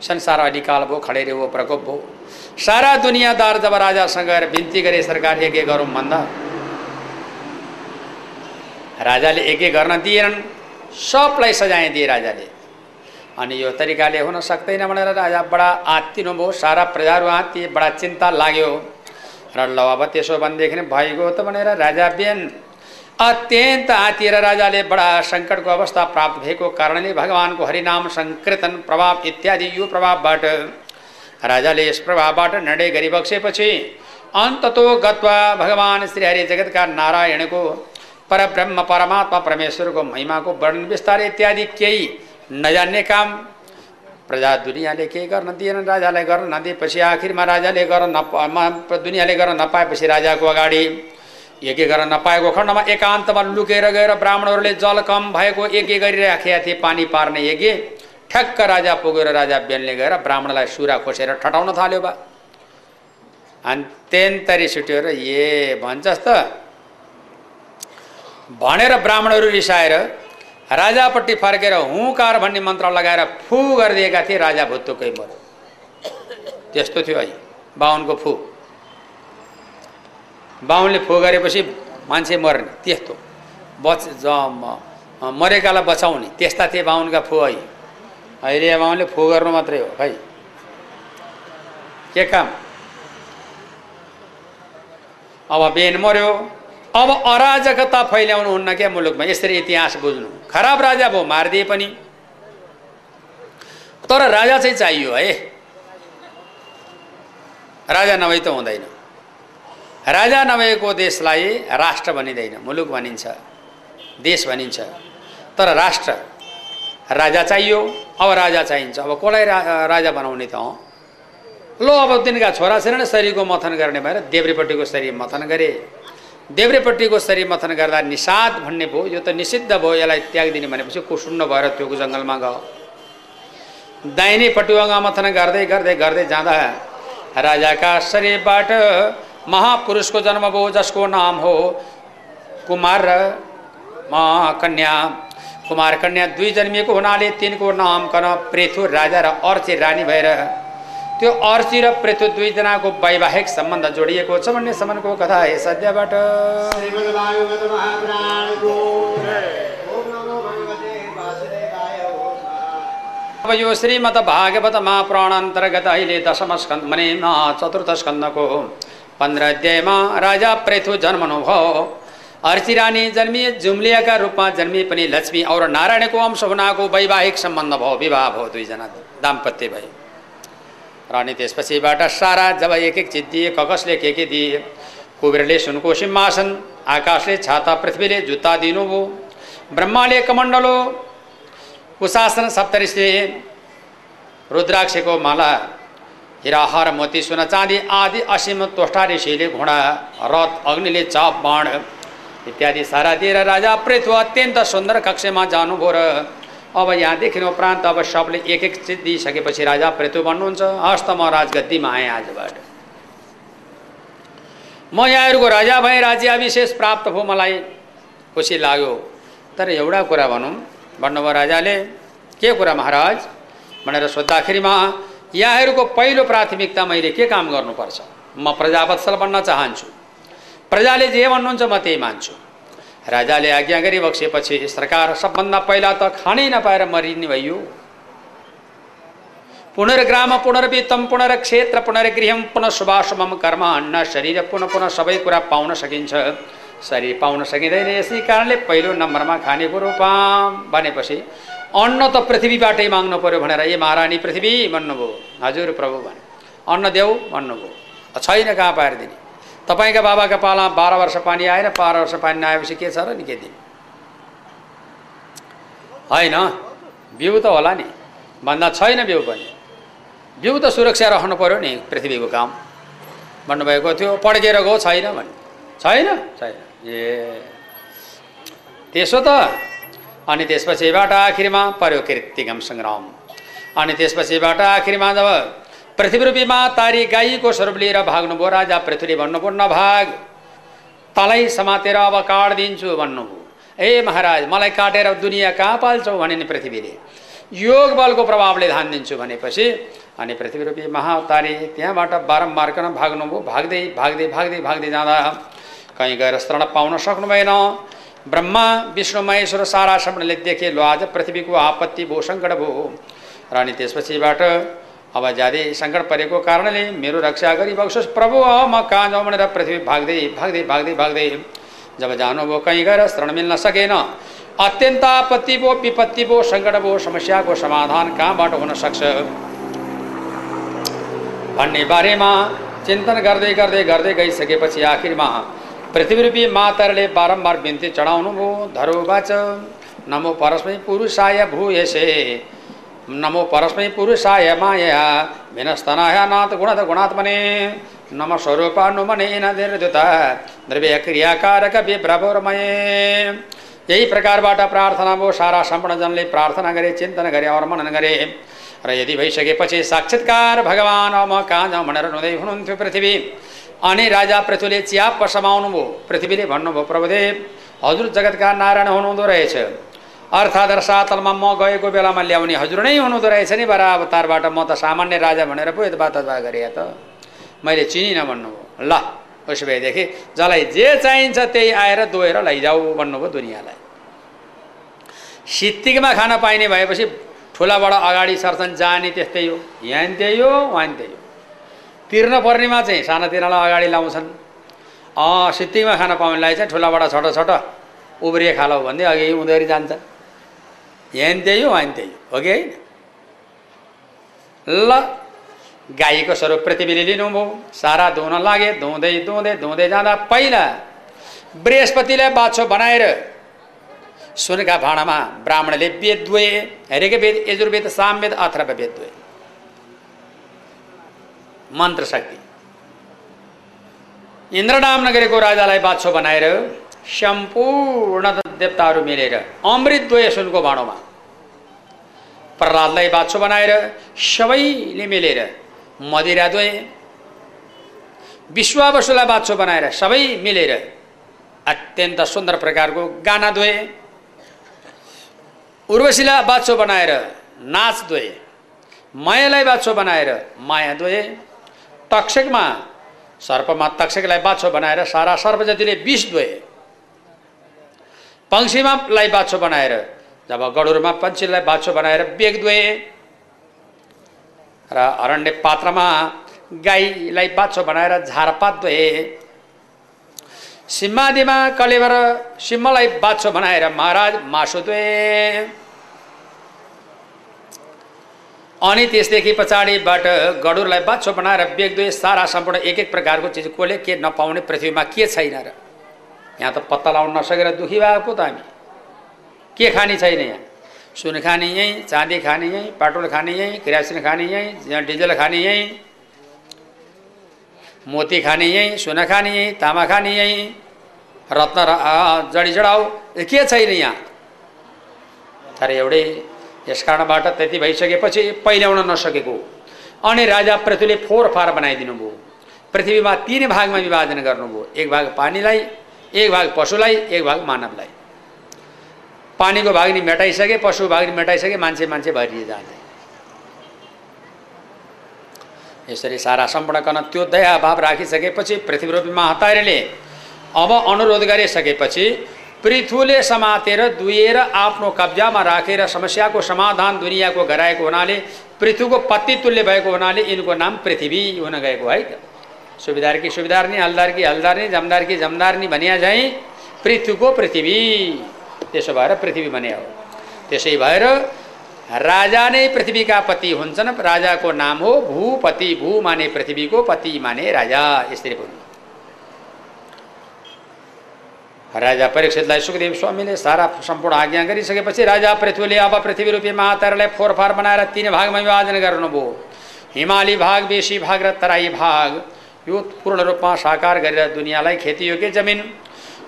संसार अलिकाल भयो खडेरी भयो प्रकोप भयो। सारा दुनियाँदार जब राजासँग गएर बिन्ती गरे सरकार यज्ञ गरौँ भन्दा राजाले यज्ञ गर्न दिएनन्। सबलाई सजाय दिए राजाले। अनि यो तरिकाले हुन सक्दैन भनेर राजा बडा आत्तिनु भयो सारा प्रजाहरू आत्तिए बडा चिन्ता लाग्यो र ल अब त्यसो भनेदेखि भइगयो त भनेर राजा बिहान अत्यन्त आतिएर राजाले बडा सङ्कटको अवस्था प्राप्त भएको कारणले भगवान्को हरिनाम सङ्कीर्तन प्रभाव इत्यादि यो प्रभावबाट राजाले यस प्रभावबाट निर्णय गरिबक्सेपछि अन्ततो गत्वा भगवान् श्रीहरि जगतका नारायणको परब्रह्म परमात्मा परमेश्वरको महिमाको वर्णन विस्तार इत्यादि केही नजान्ने काम। प्रजा दुनियाँले केही गर्न दिएन राजालाई गर्न नदिएपछि आखिरमा राजाले गर्न नपा दुनियाँले गर्न नपाएपछि राजाको अगाडि। यज्ञ गर्न नपाएको खण्डमा एकान्तमा लुकेर गएर ब्राह्मणहरूले जल कम भएको यज्ञ गरिराखेका थिए पानी पार्ने यज्ञ ठ्याक्क राजा पुगेर राजा बेनले गएर ब्राह्मणलाई सुरा खोसेर ठटाउन थाल्यो बा। अनि तेन्तरी र ए भन्छस् त भनेर ब्राह्मणहरू रिसाएर राजापट्टि फर्केर हुँकार भन्ने मन्त्र लगाएर फु गरिदिएका थिए राजा भुत्तुकै मऱ्यो त्यस्तो थियो है बाहुनको फु। बाहुनले फु गरेपछि मान्छे मर्ने त्यस्तो। बच मरेकालाई बचाउने त्यस्ता थिए बाहुनका फु है अहिले बाहुनले फु गर्नु मात्रै हो खै। के काम? अब बेन मर्यो अब अराजकता फैल्याउनु हुन्न क्या मुलुकमा? यसरी इतिहास बुझ्नु। खराब राजा भयो मारिदिए पनि। तर राजा चाहिँ चाहियो है। राजा नभई त हुँदैन। राजा नभएको देशलाई राष्ट्र भनिँदैन। मुलुक भनिन्छ। देश भनिन्छ। तर राष्ट्र राजा चाहियो। अब राजा चाहिन्छ। अब कसलाई राजा बनाउने त लो अब तिनका छोरा छोरा नै शरीरको मथन गर्ने भएर देब्रेपट्टिको शरीर मथन गरे। देब्रेपट्टिको शरीर मथन गर्दा निषाद भन्ने भयो यो त निषिद्ध भयो यसलाई त्याग दिने भनेपछि कुसुन्न भएर त्यो जङ्गलमा गयो। दाहिनेपट्टिको मथन गर्दै गर्दै गर्दै जाँदा राजाका शरीरबाट महापुरुषको जन्म भयो जसको नाम हो कुमार र कन्या कुमार कन्या दुई जन्मिएको हुनाले तिनको नामकन पृथु राजा र अर्चे रानी भएर त्यो अर्ची र पृथु दुईजनाको वैवाहिक सम्बन्ध जोडिएको छ भन्ने सम्बन्धको कथा है सद्यबाट। अब यो श्रीमद भागवत महापुराण अन्तर्गत अहिले दशम स्कन्द मने चतुर्थ स्कन्दको पन्ध्र अध्यायमा राजा पृथु जन्मनु भयो अर्ची रानी जन्मिए जुम्लियाका रूपमा जन्मिए पनि लक्ष्मी और नारायणको अंश हुनाको वैवाहिक सम्बन्ध भयो विवाह भयो दुईजना दाम्पत्य भयो र अनि त्यसपछिबाट सारा जब एक एक चिज दिए ककसले के के दिए। कुबेरले सुनको सिंहासन आकाशले छाता पृथ्वीले जुत्ता दिनुभयो ब्रह्माले कमण्डलो कुशासन सप्तऋषिले रुद्राक्षको माला हिराहार मोती सुन चाँदी आदि असीम तोष्टा ऋषिले घोडा रथ अग्निले चाप बाण। इत्यादि सारा दिएर राजा पृथ्वी अत्यन्त सुन्दर कक्षमा जानुभयो र अब यहाँदेखि उपरान्त अब सबले एक एक चिज दिइसकेपछि राजा पृथु भन्नुहुन्छ हस् त म राजगद्दीमा आएँ आजबाट। म यहाँहरूको राजा भएँ राज्याभिशेष प्राप्त भयो मलाई। खुसी लाग्यो। तर एउटा कुरा भनौँ। भन्नुभयो राजाले के कुरा महाराज? भनेर सोद्धाखेरिमा यहाँहरूको पहिलो प्राथमिकता मैले के काम गर्नुपर्छ? म प्रजावत्सल बन्न चाहन्छु। प्रजाले जे भन्नुहुन्छ म त्यही मान्छु। राजाले आज्ञा गरी बक्सेपछि सरकार सबभन्दा पहिला त खानै नपाएर मरिने भइयो पुनर्ग्राम पुनर्वित्तम पुनर्क्षेत्र पुनर्गृहम पुनः शुभाशुभम कर्म अन्न शरीर पुनः पुनः सबै कुरा पाउन सकिन्छ। शरीर पाउन सकिँदैन यसै कारणले पहिलो नम्बरमा खाने कुरो पाम भनेपछि अन्न त पृथ्वीबाटै माग्नु पऱ्यो भनेर ए महारानी पृथ्वी भन्नुभयो। हजुर प्रभु भने अन्न देऊ भन्नुभयो। छैन कहाँ पाएर दिने तपाईँका बाबाका पाला बाह्र वर्ष पानी आएन बाह्र वर्ष पानी नआएपछि के छ र नि के दिने। होइन बिउ त होला नि। भन्दा छैन बिउ पनि। बिउ त सुरक्षा राख्नु पऱ्यो नि पृथ्वीको काम। भन्नुभएको थियो पड्केर गयो छैन भन्ने छैन? छैन। ए। त्यसो त। अनि त्यसपछिबाट आखिरमा पर्यो कृतिगम सङ्ग्राम अनि त्यसपछिबाट आखिरमा जब पृथ्वीरूपीमा तारी गाईको स्वरूप लिएर भाग्नुभयो राजा पृथ्वीले भन्नुभयो नभाग तलै समातेर अब काटिदिन्छु भन्नुभयो ए महाराज मलाई काटेर दुनियाँ कहाँ पाल्छौ भने नि पृथ्वीले। योग बलको प्रभावले ध्यान दिन्छु भनेपछि अनि पृथ्वीरूपी महाअवतारी त्यहाँबाट बारम्बार कन भाग्नुभयो। भाग्दै भाग्दै भाग्दै भाग्दै जाँदा कहीँ गएर शरण पाउन सक्नु भएन ब्रह्मा विष्णु महेश्वर सारा शब्दले देखे लो आज पृथ्वीको आपत्ति भो सङ्कट भयो र अनि त्यसपछिबाट अब ज्यादै सङ्कट परेको कारणले मेरो रक्षा गरिबक्सोस् प्रभु म कहाँ जाउँ भनेर पृथ्वी भाग्दै भाग्दै भाग्दै भाग्दै। जब जानुभयो कहीँ गएर शरण मिल्न सकेन अत्यन्त आपत्ति भो विपत्ति भो सङ्कट भो समस्याको समाधान कहाँबाट हुन सक्छ भन्ने बारेमा चिन्तन गर्दै गर्दै गर्दै गइसकेपछि आखिरमा पृथ्वीरूपी मातरले बारम्बार बिन्ती चढाउनु भयो धरोबाच नमो परस्मै पुरुषाय भूयसे। नमो परस्मै पुरुषाय माया भिनस्तनाय नाथ गुणत गुणात्मने। नम स्वरूपानुमने निर्दुता द्रव्य क्रियाकारक यही प्रकारबाट प्रार्थना भयो सारा सम्पूर्ण जनले प्रार्थना गरे चिन्तन गरे और मनन गरे र यदि भइसकेपछि साक्षात्कार भगवान् म कहाँ जाउँ भनेर रुँदै हुनुहुन्थ्यो पृथ्वी। अनि राजा पृथ्वीले च्याप समाउनु भयो पृथ्वीले भन्नुभयो प्रभुदेव। हजुर जगतका नारायण हुनुहुँदो रहेछ अर्थात् रसातलमा म गएको बेलामा ल्याउने हजुर नै हुनुहुँदो रहेछ नि बरा अवतारबाट। म त सामान्य राजा भनेर पो यता ततबा गरेँ त। मैले चिनिनँ भन्नुभयो। ल उसो भएदेखि जसलाई जे चाहिन्छ त्यही आएर दोहेर लैजाऊ भन्नुभयो दुनियाँलाई। सित्तिकमा खान पाइने भएपछि ठुलाबाट अगाडि सर्छन् जाने त्यस्तै हो यहाँ त्यही हो नि त्यही हो। तिर्न पर्नेमा चाहिँ सानातिनालाई अगाडि लाउँछन्। सित्तिकमा खान पाउनेलाई चाहिँ ठुलाबाट छोटो छोटो उब्रिए खालो भन्दै अघि उनीहरू जान्छ यहाँ त्यही हो उहाँ नि त्यही हो कि होइन ल गाईको स्वरूप पृथ्वीले लिनुभयो सारा धुन लागे धुँदै धुँदै धुँदै जाँदा पहिला बृहस्पतिलाई बाछो बनाएर सुनका भाँडामा ब्राह्मणले वेद दुए हेरेकै वेद यजुर्वेद सामवेद अथर्व वेद दुए मन्त्र शक्ति इन्द्रनाम नगरेको राजालाई बाछो बनाएर सम्पूर्ण देवताहरू मिलेर अमृत द्वय सुनको भाँडोमा प्रहलादलाई बाछो बनाएर सबैले मिलेर मदिरा द्वय विश्वावसुलाई बाछो बनाएर सबै मिलेर अत्यन्त सुन्दर प्रकारको गाना द्वय उर्वशीलाई बाछो बनाएर नाच द्वय मायालाई बाछो बनाएर माया द्वय तक्षकमा सर्पमा तक्षकलाई बाछो बनाएर सारा सर्प जतिले विष द्वय पङ्क्षीमालाई बाछो बनाएर जब गडुरमा पन्छीलाई बाछो बनाएर बेग द्वय र अरण्य पात्रमा गाईलाई बाछो बनाएर झारपात द्वय सिंहादिमा कलेवर सिंहलाई बाछो बनाएर महाराज मासु द्वे अनि त्यसदेखि पछाडिबाट गडुरलाई बाछो बनाएर बेग दुई सारा सम्पूर्ण एक एक प्रकारको चिज कसले के नपाउने पृथ्वीमा के छैन र। यहाँ त पत्ता लगाउन नसकेर दुखी भएको त हामी। के खाने छैन यहाँ? सुन खाने यहीँ चाँदी खाने यहीँ पेट्रोल खाने यहीँ किरासिन खाने यहीँ डिजल खाने यहीँ मोती खाने यहीँ सुन खाने यहीँ तामा खाने यहीँ रत्न जडी जडाउ के छैन यहाँ? तर एउटै यस कारणबाट त्यति भइसकेपछि पहिल्याउन नसकेको। अनि राजा पृथ्वीले फोहोर फार बनाइदिनु भयो। पृथ्वीमा तिन भागमा विभाजन गर्नुभयो एक भाग पानीलाई एक भाग पशुलाई एक भाग मानवलाई। पानीको भाग्नी मेटाइसके पशु भाग्नी मेटाइसके मान्छे मान्छे भरिए जान्छ यसरी सारा सम्पूर्ण त्यो दया भाव राखिसकेपछि पृथ्वीरूपी महातारीले अब अनुरोध गरिसकेपछि पृथुले समातेर दुहेर आफ्नो कब्जामा राखेर समस्याको समाधान दुनियाँको गराएको हुनाले पृथ्वीको पत्ती तुल्य भएको हुनाले यिनको नाम पृथ्वी हुन गएको है। सुविधार कि सुविधारनी हलदार कि हलदारनी जमदार कि जमदारनी भनिया झैँ पृथ्वीको पृथ्वी त्यसो भएर पृथ्वी भने हो त्यसै भएर राजा नै पृथ्वीका पति हुन्छन् राजाको नाम हो भूपति भू माने पृथ्वीको पति माने राजा यसरी भन्नु राजा परीक्षितलाई सुखदेव स्वामीले सारा सम्पूर्ण आज्ञा गरिसकेपछि राजा पृथ्वीले अब पृथ्वी रूपी महातारालाई फोरफार बनाएर तिन भागमा विभाजन गर्नुभयो हिमाली भाग बेसी भाग र तराई भाग यो पूर्ण रूपमा साकार गरेर दुनियाँलाई खेतीयोग्य जमिन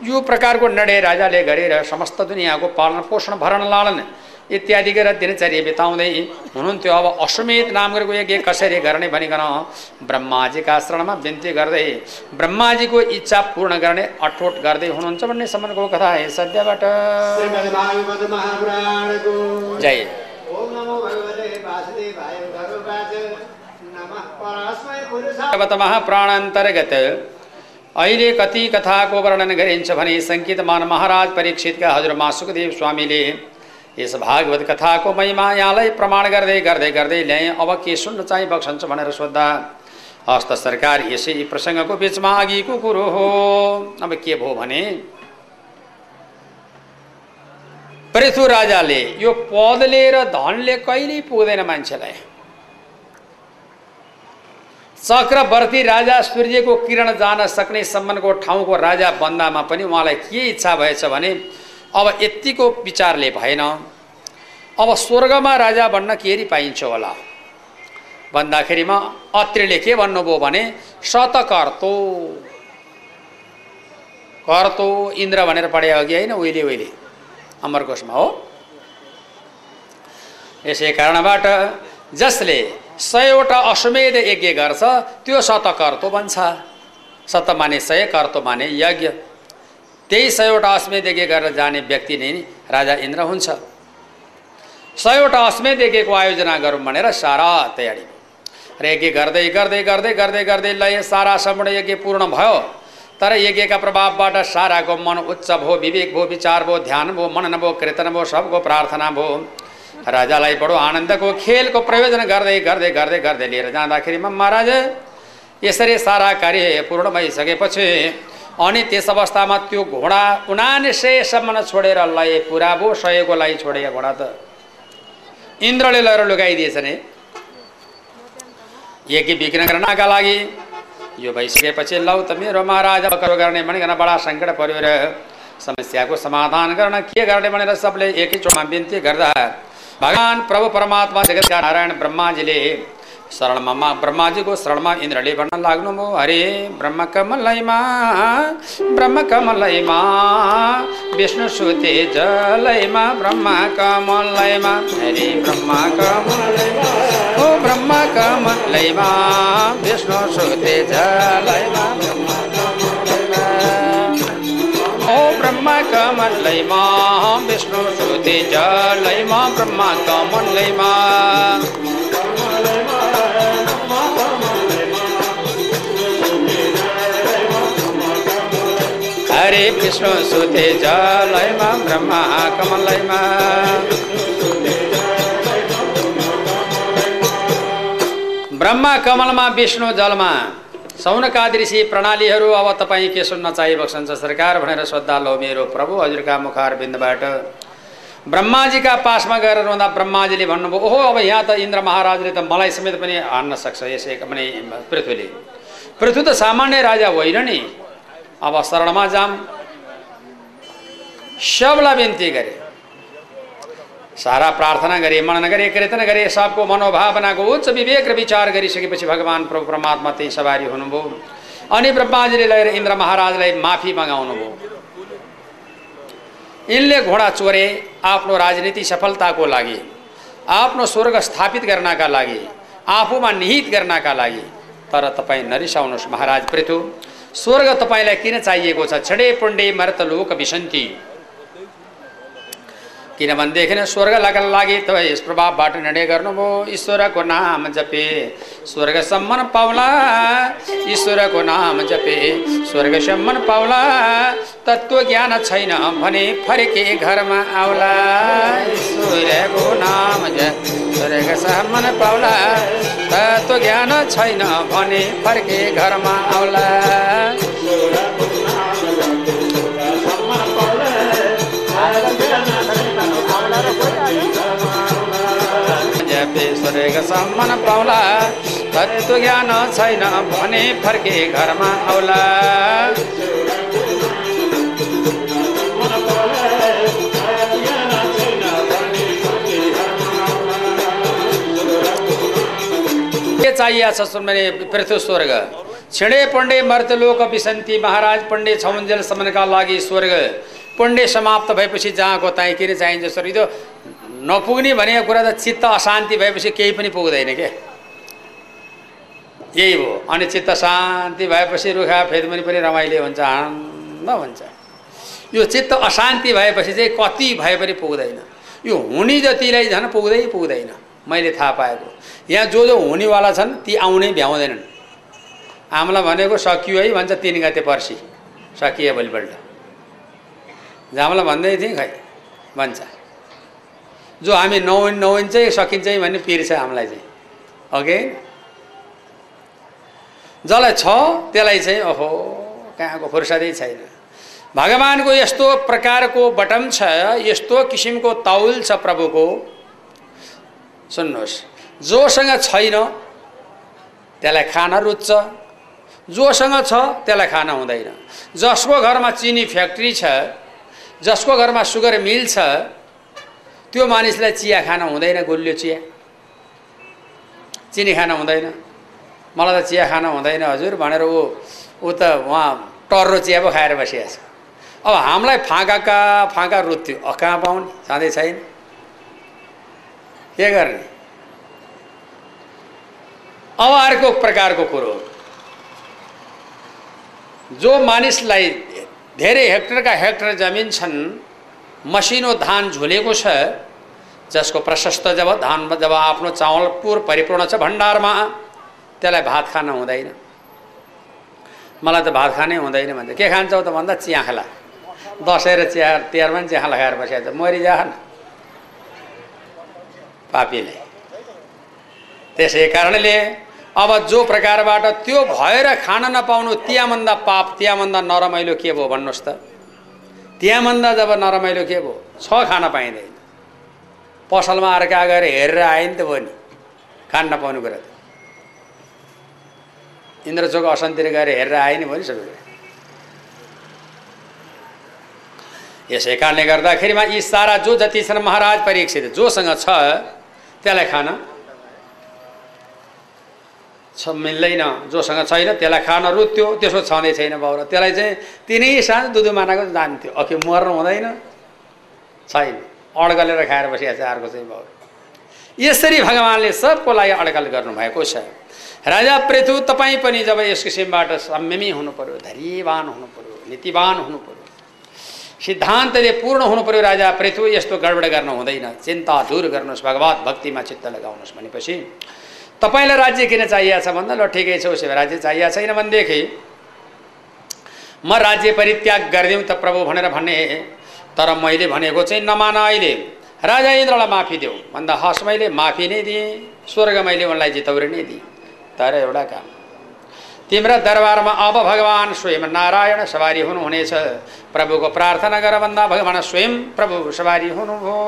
यो प्रकारको निर्णय राजाले गरेर समस्त दुनियाँको पालन पोषण भरण लालन इत्यादि गरेर दिनचर्या बिताउँदै हुनुहुन्थ्यो। अब अश्वमेध नाम गरेको यज्ञ कसरी गर्ने भनिकन ब्रह्माजीका शरणमा बिन्ती गर्दै ब्रह्माजीको इच्छा पूर्ण गर्ने अठोट गर्दै हुनुहुन्छ भन्ने सम्बन्धको कथा है सद्यबाट। जय। महाप्राणान्तर्गत अहिले कति कथाको वर्णन गरिन्छ भने सङ्केतमान महाराज परीक्षितका हजुरमा सुखदेव स्वामीले यस भागवत कथाको महिमा यहाँलाई प्रमाण गर्दै गर्दै गर्दै ल्याएँ अब के सुन्न चाहिँ बक्सन्छ भनेर सोद्धा हस्त सरकार यसै प्रसङ्गको बिचमा अघिको कुरो हो अब के भयो भने पृथु राजाले यो पदले र धनले कहिल्यै पुग्दैन मान्छेलाई चक्रवर्ती राजा सूर्यको किरण जान सक्ने सम्मको ठाउँको राजा बन्दामा पनि उहाँलाई के इच्छा भएछ भने अब यत्तिको विचारले भएन। अब स्वर्गमा राजा बन्न के पाइन्छ होला? भन्दाखेरिमा अत्रिले के भन्नुभयो भने शतकर्तो कर्तो इन्द्र भनेर पढे अघि होइन? उहिले उहिले। अमरकोशमा हो। यसै कारणबाट जसले सयवटा अश्वमेध यज्ञ गर्छ त्यो शतकर्तो बन्छ। शत माने सय कर्तो माने यज्ञ। त्यही सयवटा अश्वमेध यज्ञ गरेर जाने व्यक्ति नै राजा इन्द्र हुन्छ। सयवटा अश्वमेध यज्ञको आयोजना गरौँ भनेर सारा तयारी। र यज्ञ गर्दै गर्दै गर्दै गर्दै गर्दै लय सारा सम्पूर्ण यज्ञ पूर्ण भयो। तर यज्ञका प्रभावबाट साराको मन उच्च भयो विवेक भयो विचार भयो ध्यान भयो मनन भयो कीर्तन भयो सबको प्रार्थना भयो राजालाई बडो आनन्दको खेलको प्रयोजन गर्दै गर्दै गर्दै गर्दै लिएर जाँदाखेरिमा महाराज यसरी सारा कार्य पूर्ण भइसकेपछि अनि त्यस अवस्थामा त्यो घोडा उनासयसम्म छोडेर लय पुरा भयो सयको लागि छोडे घोडा त इन्द्रले लगेर लुगाइदिएछ नि यज्ञ विघ्न गर्नका लागि यो भइसकेपछि लौ त मेरो महाराज गर्ने भनिकन बडा सङ्कट पऱ्यो र समस्याको समाधान गर्न के गर्ने भनेर सबले एकैचोटमा बिन्ती गर्दा भगवान् प्रभु परमात्मा जगतका नारायण ब्रह्माजीले। शरणमा ब्रह्माजीको शरणमा इन्द्रले भन्न लाग्नुभयो हरे ब्रह्म कमलैमा ब्रह्म कमलैमा विष्णु सुते जलैमा ब्रह्म कमलैमा हरे ब्रह्म कमलैमा ओ ब्रह्म कमलैमा विष्णु सुते जलैमा कमलैमा विष्णु सुते जलैमा ब्रह्म कमलैमा हरे विष्णु सुते जलैमा ब्रह्मा कमलैमा ब्रह्मा कमलमा विष्णु जलमा। सौनकादि ऋषि प्रणालीहरू अब तपाईँ के सुन्न चाहिबक्सन्छ सरकार भनेर सोद्धा लो मेरो प्रभु हजुरका मुखार बिन्दबाट ब्रह्माजीका पासमा गएर रहँदा ब्रह्माजीले भन्नुभयो ओहो अब यहाँ त इन्द्र महाराजले त मलाई समेत पनि हान्न सक्छ यसै पनि पृथ्वीले। पृथ्वी त सामान्य राजा होइन नि। अब शरणमा जाम। सबलाई बिन्ती गरे। सारा प्रार्थना गरे मनन गरे कीर्तन गरे सबको मनोभावनाको उच्च विवेक र विचार गरिसकेपछि भगवान् प्रभु परमात्मा त्यही सवारी हुनुभयो। अनि ब्रह्माजीले लगेर इन्द्र महाराजलाई माफी मगाउनु भयो यिनले घोडा चोरे आफ्नो राजनीति सफलताको लागि आफ्नो स्वर्ग स्थापित गर्नका लागि आफूमा निहित गर्नका लागि तर तपाईँ नरिसाउनुहोस् महाराज पृथु। स्वर्ग तपाईँलाई किन चाहिएको छ? छडे पुण्डे मर्त लोक विसन्ती। किनभनेदेखि स्वर्ग लगा लागि तपाईँ यस प्रभावबाट निर्णय गर्नुभयो ईश्वरको नाम जपे स्वर्गसम्म पाउला। ईश्वरको नाम जपे स्वर्गसम्म पाउला। तत्त्व ज्ञान छैन भने फर्के घरमा आउला। ईश्वरको नाम स्वर्गसम्म पाउला। तत्त्व ज्ञान छैन भने फर्के घरमा आउला। जपे स्वर्गसम्म पाउला। तत्त्व ज्ञान छैन भने फर्के घरमा आउला। के चाहिएको छ सुन्ने पृथ्वी स्वर्ग? छिँडे पण्डे मर्तलोक विसन्ती महाराज पण्डे छौन्जेलसम्मका लागि स्वर्ग। पुण्य समाप्त भएपछि जहाँको त्यहीँ किन चाहिन्छ स्वर्ग त्यो नपुग्ने भनेको कुरा त चित्त अशान्ति भएपछि केही पनि पुग्दैन के? यही हो। अनि चित्त शान्ति भएपछि रुखा फेदमुनि पनि रमाइलो हुन्छ आनन्द हुन्छ। यो चित्त अशान्ति भएपछि चाहिँ कति भए पनि पुग्दैन। यो हुने जतिलाई झन् पुग्दै पुग्दैन मैले थाहा पाएको। यहाँ जो जो हुनेवाला छन् ती आउनै भ्याउँदैनन्। आमलाई भनेको सकियो है भन्छ तिन गते पर्सि। सकियो भोलिपल्ट। जामलाई भन्दै थिएँ खै भन्छ। जो हामी नौ नौइन चाहिँ सकिन्छ है भन्ने पिर छ हामीलाई चाहिँ। ओके जसलाई छ त्यसलाई चाहिँ ओहो कहाँको फुर्सदै छैन। भगवान्को यस्तो प्रकारको बटम छ यस्तो किसिमको तौल छ प्रभुको। सुन्नुहोस्। जोसँग छैन त्यसलाई खान रुच्छ। जोसँग छ त्यसलाई खान हुँदैन। जसको घरमा चिनी फ्याक्ट्री छ जसको घरमा सुगर मिल छ त्यो मानिसलाई चिया खान हुँदैन गुलियो चिया। चिनी खान हुँदैन। मलाई त चिया खान हुँदैन हजुर भनेर ऊ ऊ त उहाँ टर्रो चिया पो खाएर बसिरहेको अब हामीलाई फाँकाका फाँका रुत्यो। अ कहाँ पाउने? छँदै छैन। के गर्ने? अब अर्को प्रकारको कुरो जो मानिसलाई धेरै हेक्टरका हेक्टर जमिन छन् मसिनो धान झुलेको छ जसको प्रशस्त जब धान जब आफ्नो चावल पुर परिपूर्ण छ भण्डारमा त्यसलाई भात खान हुँदैन। मलाई त भात खानै हुँदैन भन्छ के खान्छौ त? भन्दा चिया खाला। दसैँ र चिया तिहारमा पनि चिया लगाएर बसेको छ मरिजा न। पापीले। त्यसै कारणले अब जो प्रकारबाट त्यो भएर खान नपाउनु त्यहाँभन्दा पाप त्यहाँभन्दा नरमाइलो के भयो भन्नुहोस् त? त्यहाँभन्दा जब नरमाइलो के भयो? छ खान पाइँदैन। पसलमा अर्का गएर हेरेर आयो नि त भयो नि खान नपाउनु कुरा त। इन्द्रचोक असन्तिर गएर हेरेर आयो नि भयो नि सबै कुरा। यसै कारणले गर्दाखेरिमा यी सारा जो जति छन् महाराज परीक्षित जोसँग छ त्यसलाई खान छ मिल्दैन जोसँग छैन त्यसलाई खान रुत्यो त्यसो छँदै छैन बाउ त्यसलाई चाहिँ तिनै साँझ दुधु मानाको जान्थ्यो। अघि मर्नु हुँदैन। छैन। अड्कलेर खाएर बसिएको छ अर्को चाहिँ बाउ यसरी भगवान्ले सबको लागि अड्कल गर्नुभएको छ। राजा पृथु तपाईँ पनि जब यस किसिमबाट संयमी हुनु पऱ्यो धैर्यवान हुनु पऱ्यो नीतिवान हुनु पऱ्यो सिद्धान्तले पूर्ण हुनु पऱ्यो राजा पृथु यस्तो गडबड गर्न हुँदैन। चिन्ता दूर गर्नुहोस् भगवत भक्तिमा चित्त लगाउनुहोस् भनेपछि तपाईँलाई राज्य किन चाहिएको छ भन्दा ल ठिकै छ उसो भए राज्य चाहिएको छैन भनेदेखि म राज्य परित्याग गरिदिउँ त प्रभु भनेर भन्ने तर मैले भनेको चाहिँ नमान अहिले। राजा इन्द्रलाई माफी देऊ। भन्दा हस् मैले माफी नै दिएँ स्वर्ग मैले उनलाई जितौरी नै दिएँ। तर एउटा काम तिम्रा दरबारमा अब भगवान् स्वयं नारायण सवारी हुनुहुनेछ। प्रभुको प्रार्थना गर भन्दा भगवान् स्वयं प्रभु सवारी हुनुभयो।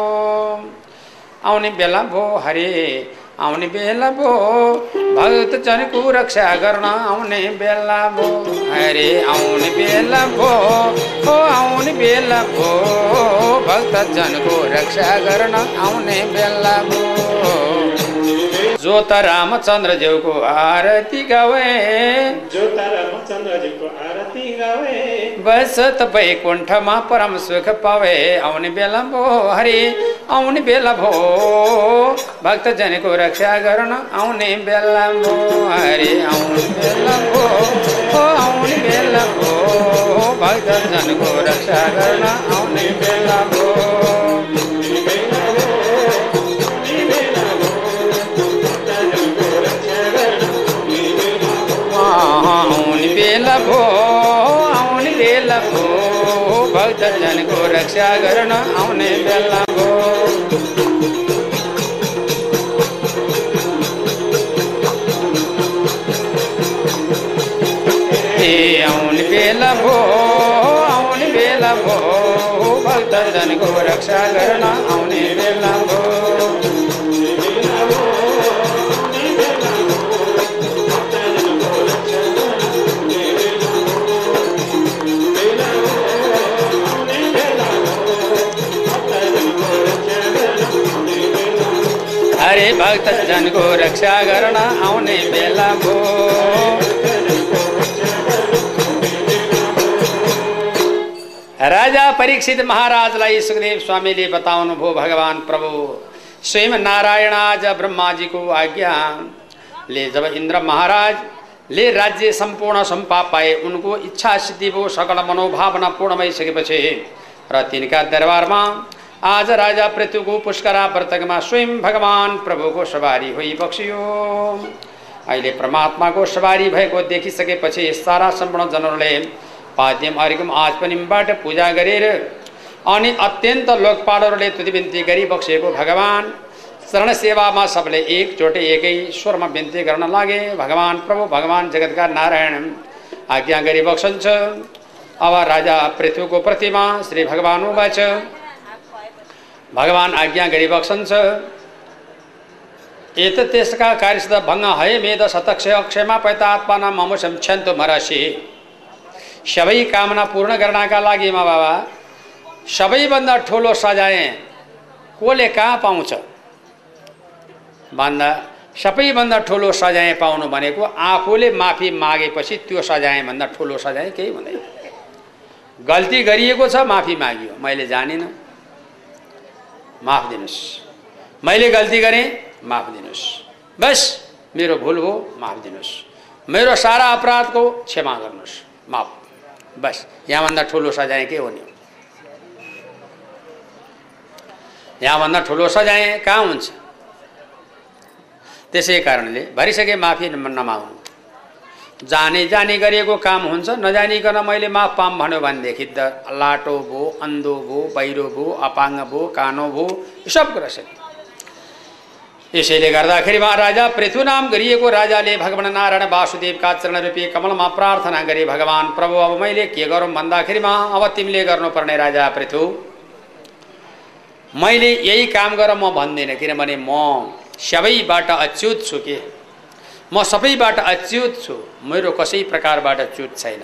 आउने बेला भो हरे। आउने बेला भो भक्त जनको रक्षा गर्न आउने बेला भो हरे आउने बेला भो हो आउने बेला भो भक्त जनको रक्षा गर्न आउने बेला भो जो त रामचन्द्र ज्यूको आरती गावे। जो तारा रामचन्द्रजीको आरती गावे। बस त वैकुण्ठमा परम सुख पावे। आउने बेला भो हरि आउने बेला भो भक्तजनको रक्षा गर्न आउने बेला भो हरि आउने बेला भो आउने बेला भो भक्तजनको रक्षा गर्न आउने बेला भो भक्तजनको रक्षा गर्न आउने बेला भो ए आउने बेला भो आउने भक्तजनको रक्षा गर्न आउने बेला भो हरे भक्तजनको रक्षा गर्न आउने बेला भो राजा परीक्षित महाराजलाई सुखदेव स्वामीले बताउनु भयो भगवान् प्रभु। स्वयं नारायण आज ब्रह्माजीको आज्ञाले जब इन्द्र महाराजले राज्य सम्पूर्ण सम्पा पाए उनको इच्छा सिद्धि भयो सकल मनोभावना पूर्ण भइसकेपछि र तिनका दरबारमा आज राजा पृथ्वीको पुष्करा वर्तकमा स्वयं भगवान् प्रभुको सवारी होइ बक्सियो अहिले परमात्माको सवारी भएको देखिसकेपछि सारा सम्पूर्ण जनहरूले पाद्यम अर्घ्यम आचपनिमबाट पूजा गरेर अनि अत्यन्त लोकपालहरूले तुति बिन्ती गरिबक्सेको भगवान् शरण सेवामा सबले एकचोटि एकै स्वरमा बिन्ती गर्न लागे। भगवान् प्रभु भगवान् जगतका नारायण आज्ञा गरिबक्सन्छ। अब राजा पृथ्वीको प्रतिमा श्री भगवान् उवाच भगवान् आज्ञा गरिबक्सन्छ एतत् त्यसका कार्यसित भङ्ग हय मेद शतक्षय अक्षयमा पैतात्माना ममुसम क्षन्तु मरासी सबै कामना पूर्ण गर्नका लागि मा बाबा सबैभन्दा ठुलो सजाय कसले कहाँ पाउँछ? भन्दा सबैभन्दा ठुलो सजाय पाउनु भनेको आफूले माफी मागेपछि त्यो सजायभन्दा ठुलो सजाय केही हुँदैन। गल्ती गरिएको छ माफी मागियो। मैले जानिनँ। माफ दिनुहोस्। मैले गल्ती गरेँ माफ दिनुहोस्। बस मेरो भुल हो माफ दिनुहोस्। मेरो सारा अपराधको क्षमा गर्नुहोस्। माफ। बस यहाँभन्दा ठुलो सजाय के हो नि? यहाँभन्दा ठुलो सजाय कहाँ हुन्छ? त्यसै कारणले भरिसके माफी नमाग्नु। जाने जाने गरिएको काम हुन्छ नजानिकन मैले माफ पाम भन्यो भनेदेखि त लाटो भो अन्धो भो बहिरो भो अपाङ्ग भो कानो भो यो सब कुरा सकियो यसैले गर्दाखेरिमा राजा पृथु नाम गरिएको राजाले भगवान् नारायण वासुदेवका चरण रूपी कमलमा प्रार्थना गरे भगवान् प्रभु अब मैले के गरौँ भन्दाखेरिमा अब तिमीले गर्नुपर्ने राजा पृथु। मैले यही काम गर म भन्दिनँ किनभने म सबैबाट अच्युत छु के। म सबैबाट अच्युत छु। मेरो कसै प्रकारबाट च्युत छैन।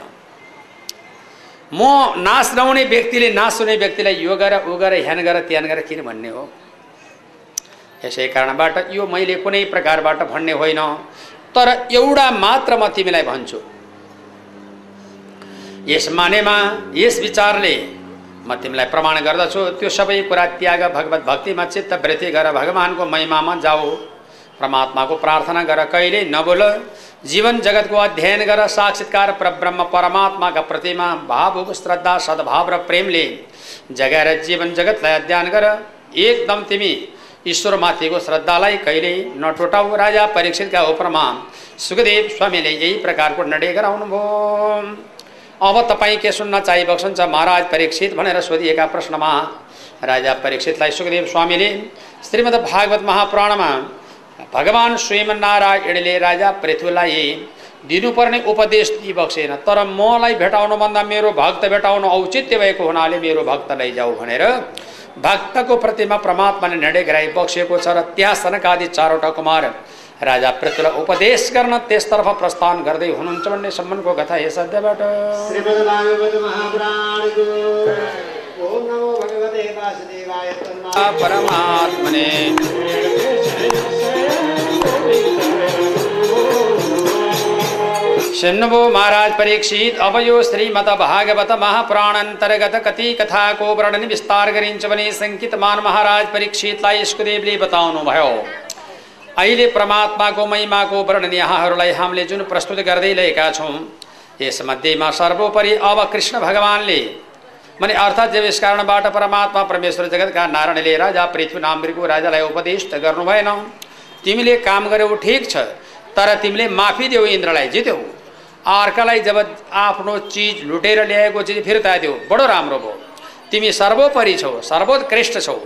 म नाश नहुने व्यक्तिले नाश हुने व्यक्तिलाई यो गर ऊ गर ह्यान गर त्यान गर किन भन्ने हो? यसै कारणबाट यो मैले कुनै प्रकारबाट भन्ने होइन। तर एउटा मात्र म तिमीलाई भन्छु। यस मानेमा यस विचारले म तिमीलाई प्रमाण गर्दछु। त्यो सबै कुरा त्याग भगवत भक्तिमा चित्त वृद्धि गर भगवान्को महिमामा जाऊ। परमात्माको प्रार्थना गर कहिले नबोल। जीवन जगतको अध्ययन गर साक्षात्कार परब्रह्म परमात्माका प्रतिमा। भाव श्रद्धा सद्भाव र प्रेमले जगाएर जीवन जगतलाई अध्ययन गर। एकदम तिमी ईश्वरमाथिको श्रद्धालाई कहिल्यै नटोटाउ। राजा परीक्षितका उपरमा सुखदेव स्वामीले यही प्रकारको निर्णय गराउनु भयो। अब तपाईँ के सुन्न चाहिबक्सन्छ महाराज परीक्षित भनेर सोधिएका प्रश्नमा राजा परीक्षितलाई सुखदेव स्वामीले श्रीमद् भागवत महापुराणमा भगवान् स्वयं नारायणले राजा पृथ्वीलाई दिनुपर्ने उपदेश दिइबक्सेन तर मलाई भेटाउनुभन्दा मेरो भक्त भेटाउनु औचित्य भएको हुनाले मेरो भक्त लैजाऊ भनेर भक्तको प्रतिमा परमात्माले निर्णय गराइबक्सेको छ र त्यहाँ सनकादि चारवटा कुमार राजा पृथ्वीलाई उपदेश गर्न त्यसतर्फ प्रस्थान गर्दै हुनुहुन्छ भन्ने सम्बन्धको कथा यस अध्यायबाट। श्रीमद् सुन्नुभो महाराज परीक्षित अब यो श्रीमद भागवत महापुराण अन्तर्गत कति कथाको वर्णन विस्तार गरिन्छ भने सङ्कितमान महाराज परीक्षितलाई बताउनु भयो। अहिले परमात्माको महिमाको वर्णन यहाँहरूलाई हामीले जुन प्रस्तुत गर्दै ल्याएका छौँ यसमध्येमा सर्वोपरि अब कृष्ण भगवान्ले माने अर्थात् जब यस कारणबाट परमात्मा परमेश्वर जगतका नारायणले राजा पृथ्वी नामको राजालाई उपदेश त गर्नु भएन। तिमीले काम गर्यौ ठिक छ तर तिमीले माफी देऊ इन्द्रलाई जित्यौ अर्कालाई जब आफ्नो चिज लुटेर ल्याएको चिज फिर्ता दियो बडो राम्रो भयो। तिमी सर्वोपरि छौ सर्वोत्कृष्ट छौ।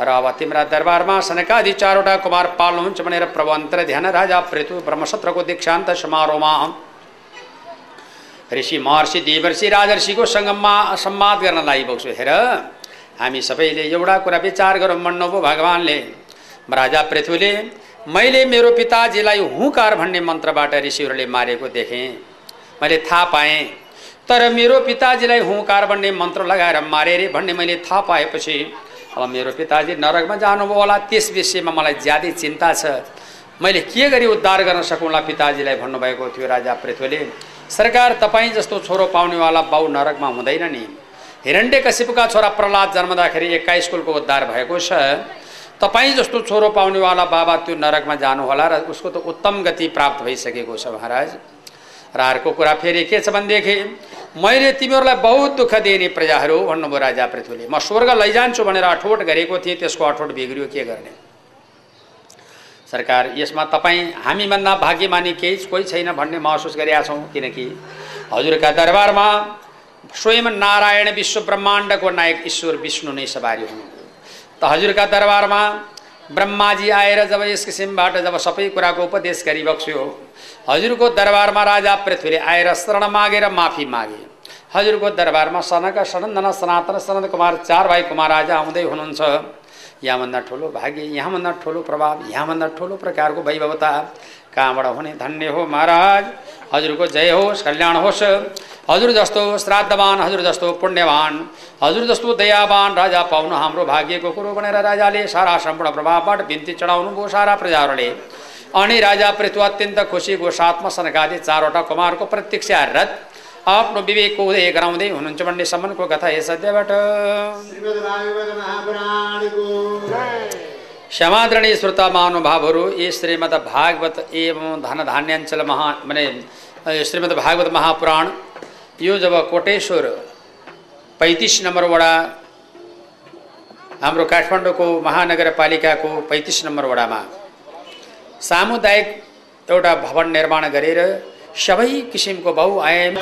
र अब तिम्रा दरबारमा सनकादि चारवटा कुमार पाल्नुहुन्छ भनेर प्रभु अन्तर ध्यान राजा प्रेतु ब्रह्मसत्रको दीक्षान्त समारोहमा ऋषि महर्षि देवर्षि राजर्षिको सङ्गममा सम्वाद गर्न लागिबक्छु हेर हामी सबैले एउटा कुरा विचार गरौँ भन्नुभयो भगवान्ले। राजा पृथ्वीले मैले मेरो पिताजीलाई हुकार भन्ने मन्त्रबाट ऋषिहरूले मारेको देखेँ। मैले थाहा पाएँ तर मेरो पिताजीलाई हुकार भन्ने मन्त्र लगाएर मारे रे भन्ने मैले थाहा पाएपछि अब मेरो पिताजी नरकमा जानुभयो होला त्यस विषयमा मलाई ज्यादै चिन्ता छ। मैले के गरी उद्धार गर्न सकौँला पिताजीलाई? भन्नुभएको थियो राजा पृथ्वीले। सरकार तपाईँ जस्तो छोरो पाउनेवाला बाउ नरकमा हुँदैन नि। हिरण्य कसिपका छोरा प्रहलाद जन्मदाखेरि एक्काइस कुलको उद्धार भएको छ। तपाईँ जस्तो छोरो पाउनेवाला बाबा त्यो नरकमा जानुहोला र उसको त उत्तम गति प्राप्त भइसकेको छ महाराज। र अर्को कुरा फेरि के छ भनेदेखि मैले तिमीहरूलाई बहुत दुःख दिने प्रजाहरू भन्नुभयो राजा पृथ्वीले। म स्वर्ग लैजान्छु भनेर अठोट गरेको थिएँ त्यसको अठोट बिग्रियो के गर्ने? सरकार यसमा तपाईँ हामीभन्दा भाग्यमानी केही कोही छैन भन्ने महसुस गरिरहेका छौँ किनकि हजुरका दरबारमा स्वयं नारायण विश्व ब्रह्माण्डको नायक ईश्वर विष्णु नै सवारी हुनुभयो त हजुरका दरबारमा ब्रह्माजी आएर जब यस किसिमबाट जब सबै कुराको उपदेश गरिबक्स्यो हजुरको दरबारमा राजा पृथ्वीले आएर शरण मागेर माफी मागे। हजुरको दरबारमा सनक सनन्दन सनातन सनन्द कुमार चार भाइ कुमार राजा आउँदै हुनुहुन्छ। यहाँभन्दा ठुलो भाग्य यहाँभन्दा ठुलो प्रभाव यहाँभन्दा ठुलो प्रकारको वैभवता। कहाँबाट हुने धन्य हो महाराज। हजुरको जय होस् कल्याण होस् हजुर जस्तो श्राद्धवान हजुर जस्तो पुण्यवान हजुर जस्तो दयावान राजा पाउनु हाम्रो भाग्यको कुरो भनेर राजाले सारा सम्पूर्ण प्रभावबाट बिन्ती चढाउनु भयो सारा प्रजाहरूले। अनि राजा पृथ्वी अत्यन्त खुसीको साथमा सनकादि चारवटा कुमारको प्रत्यक्ष रथ। आफ्नो विवेकको उदय गराउँदै हुनुहुन्छ भन्ने सम्मको कथा यस अध्यायबाट। क्षमादरणीय श्रोता महानुभावहरू यी श्रीमद् भागवत एवं धन धान्याञ्चल महा माने श्रीमद् भागवत महापुराण यो जब कोटेश्वर पैँतिस नम्बर वडा हाम्रो काठमाडौँको महानगरपालिकाको पैँतिस नम्बर वडामा सामुदायिक एउटा भवन निर्माण गरेर सबै किसिमको बहुआयाम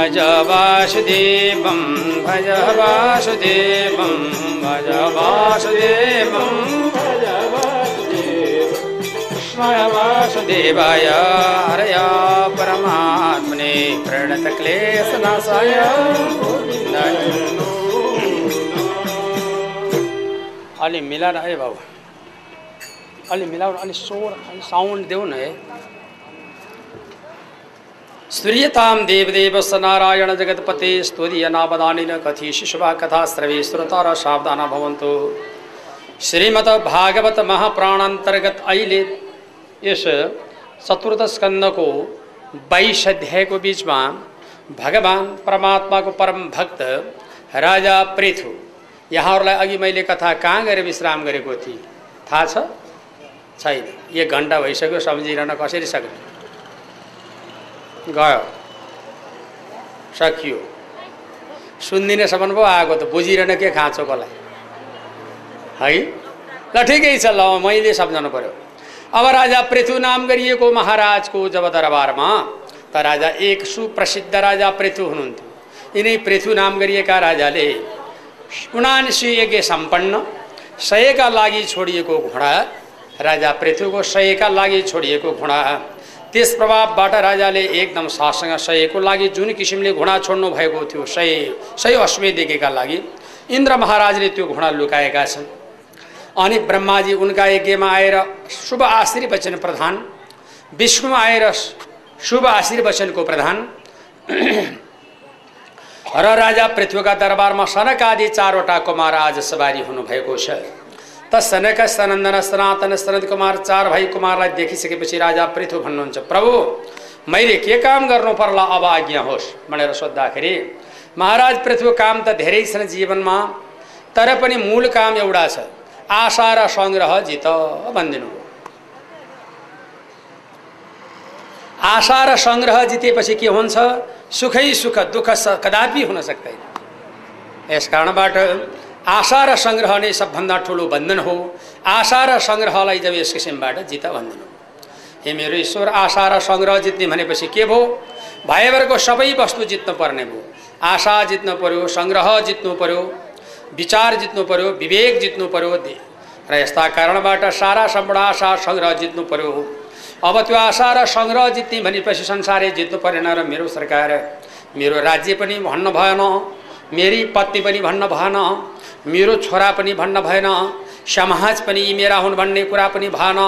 भज वासुदेवं भज वासुदेवं भज वासुदेवं। वासुदेवाय, हरय परमात्मने प्रणतक्लेशनाशाय। अलि मिलाएर है बाबु. अलि मिलाउनु अलि स्वर अलि साउन्ड देऊ न है स्तुर्यतां देवदेव स नारायण जगतपते स्तुरीय नावदानिन कथि शिशुभा कथा श्रवे श्रोता र सावधान भवन्तु। श्रीमद् भागवत महाप्राणान्तर्गत अहिले यस चतुर्थ स्कन्दको बाइस अध्यायको बिचमा भगवान् परमात्माको परम भक्त राजा पृथु यहाँहरूलाई अघि मैले कथा कहाँ गएर विश्राम गरेको थिएँ? थाहा छ? छैन। एक घन्टा भइसक्यो सम्झिरहन कसरी सक्ने? गयो। सकियो। सुनिदिनेसम्म पो आएको त बुझिरहन के खाँचो कसलाई? है? ल ठिकै छ ल मैले सम्झाउनु पर्यो। अब राजा पृथु नाम गरिएको महाराजको जब दरबारमा त राजा एक सुप्रसिद्ध राजा पृथु हुनुहुन्थ्यो। यिनै पृथु नाम गरिएका राजाले उनासी यज्ञ सम्पन्न सयका लागि छोडिएको घोडा राजा पृथुको सयका लागि छोडिएको घोडा त्यस प्रभावबाट राजाले एकदम साससँग सयको लागि जुन किसिमले घोडा छोड्नु भएको थियो सय सय अश्वेदेखिका लागि। इन्द्र महाराजले त्यो घोडा लुकाएका छन्। अनि ब्रह्माजी उनका यज्ञमा आएर शुभ आशीर्वचन प्रधान विष्णु आएर शुभ आशीर्वचनको प्रधान। (clears throat) र राजा पृथ्वीका दरबारमा सनक आदि चारवटा कुमार आज सवारी हुनुभएको छ। त सनक सनन्दन सनातन सनद कुमार चार भाइ कुमारलाई देखिसकेपछि राजा पृथु भन्नुहुन्छ प्रभु मैले के काम गर्नु पर्ला अब आज्ञा होस् भनेर सोद्धाखेरि महाराज पृथ्वी काम त धेरै छन् जीवनमा तर पनि मूल काम एउटा छ। आशा र सङ्ग्रह जित भनिदिनु आशा र सङ्ग्रह जितेपछि के हुन्छ? सुखै सुख दुःख कदापि हुन सक्दैन। यस कारणबाट आशा र सङ्ग्रह नै सबभन्दा ठुलो बन्धन हो। आशा र सङ्ग्रहलाई जब यस किसिमबाट जित बन्धन हो। मेरो ईश्वर आशा र सङ्ग्रह जित्ने भनेपछि के भयो? भाइबरको सबै वस्तु जित्नु पर्ने भयो। आशा जित्नु पर्यो सङ्ग्रह जित्नु पर्यो विचार जित्नु पर्यो विवेक जित्नु पर्यो र यस्ता कारणबाट सारा सम्पूर्ण आशा सङ्ग्रह जित्नु पर्यो अब त्यो आशा र सङ्ग्रह जित्ने भनेपछि संसारै जित्नु परेन र मेरो सरकार मेरो राज्य पनि भन्न भएन मेरी पत्नी पनि भन्न भएन मेरो छोरा पनि भन्न भएन समाज पनि मेरा हुन् भन्ने कुरा पनि भएन।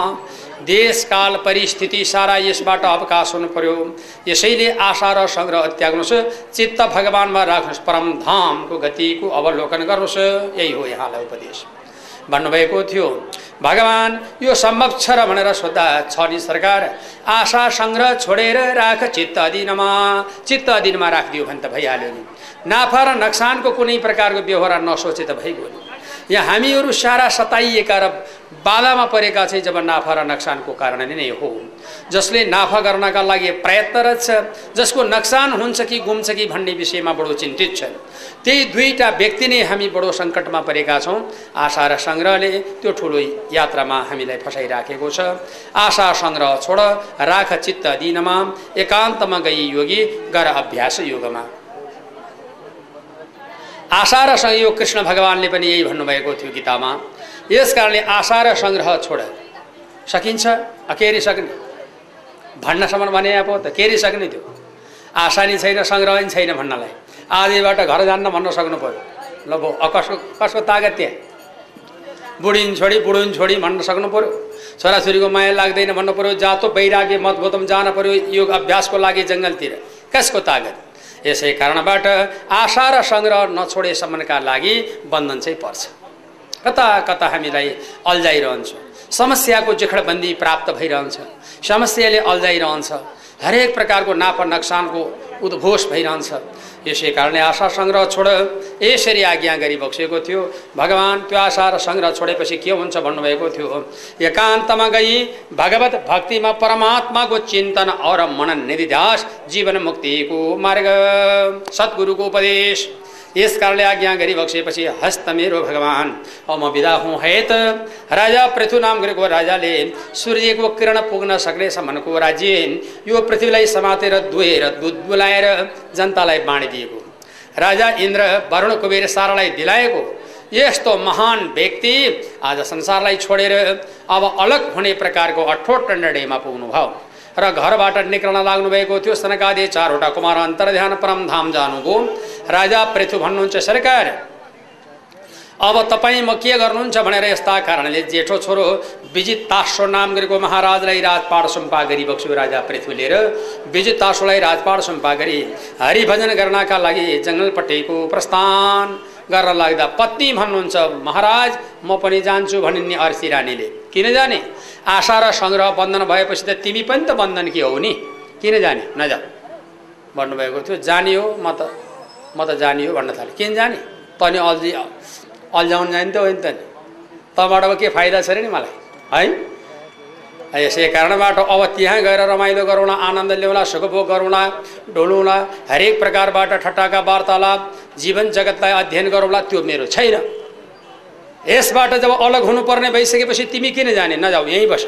देशकाल परिस्थिति सारा यसबाट अवकाश हुनु पर्यो। यसैले आशा र सङ्ग्रह त्याग्नुहोस्। चित्त भगवान्मा राख्नुहोस्। परम धामको गतिको अवलोकन गर्नुहोस्। यही हो यहाँलाई उपदेश। भन्नुभएको थियो। भगवान् यो सम्भव छ र भनेर सोद्धा छ नि सरकार। आशा सङ्ग्रह छोडेर राख चित्त अधीनमा। चित्त अधीनमा राखिदियो भने त भइहाल्यो नि। नाफा र नक्सानको कुनै प्रकारको व्यवहार नसोचे त भइगयो नि। यहाँ हामीहरू सारा सताइएका र बाधामा परेका चाहिँ जब नाफा र नक्सानको कारणले नै हो। जसले नाफा गर्नका लागि प्रयत्नरत छ जसको नक्सान हुन्छ कि गुम्छ कि भन्ने विषयमा बडो चिन्तित छ। त्यही दुईवटा व्यक्ति नै हामी बडो सङ्कटमा परेका छौँ। आशा र सङ्ग्रहले त्यो ठुलो यात्रामा हामीलाई फसाइराखेको छ। आशा सङ्ग्रह छोड राख चित्त दिनमा एकान्तमा गई योगी गर अभ्यास योगमा। आशा र संयोग कृष्ण भगवान्ले पनि यही भन्नुभएको थियो गीतामा। यस कारणले आशा र सङ्ग्रह छोड। सकिन्छ? केरी सक्ने भन्नसम्म भने पो त केरी सक्ने त्यो। आशा छैन सङ्ग्रह नि छैन भन्नलाई। आजबाट घर जान्न भन्न सक्नु पऱ्यो। ल भो कसको कसको तागत त्यहाँ? बुढिन छोडी बुढुन छोडी भन्न सक्नु पऱ्यो। छोराछोरीको माया लाग्दैन भन्नु पऱ्यो। जातो बैराग्य मतभोतम जान पऱ्यो योग अभ्यासको लागि जङ्गलतिर। कसको तागत? यसै कारणबाट आशा र सङ्ग्रह नछोडेसम्मका लागि बन्धन चाहिँ पर्छ। कता कता हामीलाई अल्झाइरहन्छ। समस्याको जिखडबन्दी प्राप्त भइरहन्छ समस्याले अल्झाइरहन्छ हरेक प्रकारको नाफा नक्सानको उद्घोष भइरहन्छ। यसै कारणले आशा सङ्ग्रह छोड यसरी आज्ञा गरिबक्सेको थियो। भगवान् त्यो आशा र सङ्ग्रह छोडेपछि के हुन्छ भन्नुभएको थियो? एकान्तमा गई भगवत भक्तिमा परमात्माको चिन्तन और मनन निधिध्यास जीवन मुक्तिको मार्ग। सद्गुरुको उपदेश। यस कारणले आज्ञा गरिबक्सेपछि हस्त मेरो भगवान्। अब म बिदा हुँ है त राजा पृथु नाम गरेको राजाले सूर्यको किरण पुग्न सक्नेसम्मको राज्य। यो पृथ्वीलाई समातेर दुहेर दुध बुलाएर जनतालाई बाँडिदिएको राजा इन्द्र वरुण कुबेर सारालाई दिलाएको यस्तो महान व्यक्ति आज संसारलाई छोडेर अब अलग हुने प्रकारको अठोट निर्णयमा पुग्नुभयो र घरबाट निक्लन लाग्नुभएको थियो। सनकादि चारवटा कुमार अन्तर्ध्यान परम धाम जानुभयो राजा पृथु भन्नुहुन्छ सरकार अब तपाईँ म के गर्नुहुन्छ भनेर यस्ता कारणले जेठो छोरो विजित तासो नाम गरेको महाराजलाई राजपाट सुम्पा गरी बक्स्यो। राजा पृथ्वी लिएर विजित तासोलाई राजपाट सुम्पा गरी हरिभजन गर्नका लागि जङ्गलपट्टिको प्रस्थान गर्न लाग्दा पत्नी भन्नुहुन्छ महाराज म पनि जान्छु भनिन् अर्सी रानीले। किन जाने? आशा र सङ्ग्रह बन्धन भएपछि त तिमी पनि त बन्धन के हो नि? किन जाने? नजा भन्नुभएको थियो जानियो म त म त जानियो भन्न थालेँ। किन जाने? तनी अल्झी अल्झाउनु जाने त हो नि त नि। तँबाट के फाइदा छ र नि मलाई? है? यसै कारणबाट अब त्यहाँ गएर रमाइलो गरौँला आनन्द ल्याउला सुखभोग गरौँला ढोलौँला हरेक प्रकारबाट ठट्टाका वार्तालाप जीवन जगतलाई अध्ययन गरौँला त्यो मेरो छैन। यसबाट जब अलग हुनुपर्ने भइसकेपछि तिमी किन जाने? नजाऊ यहीँ बस।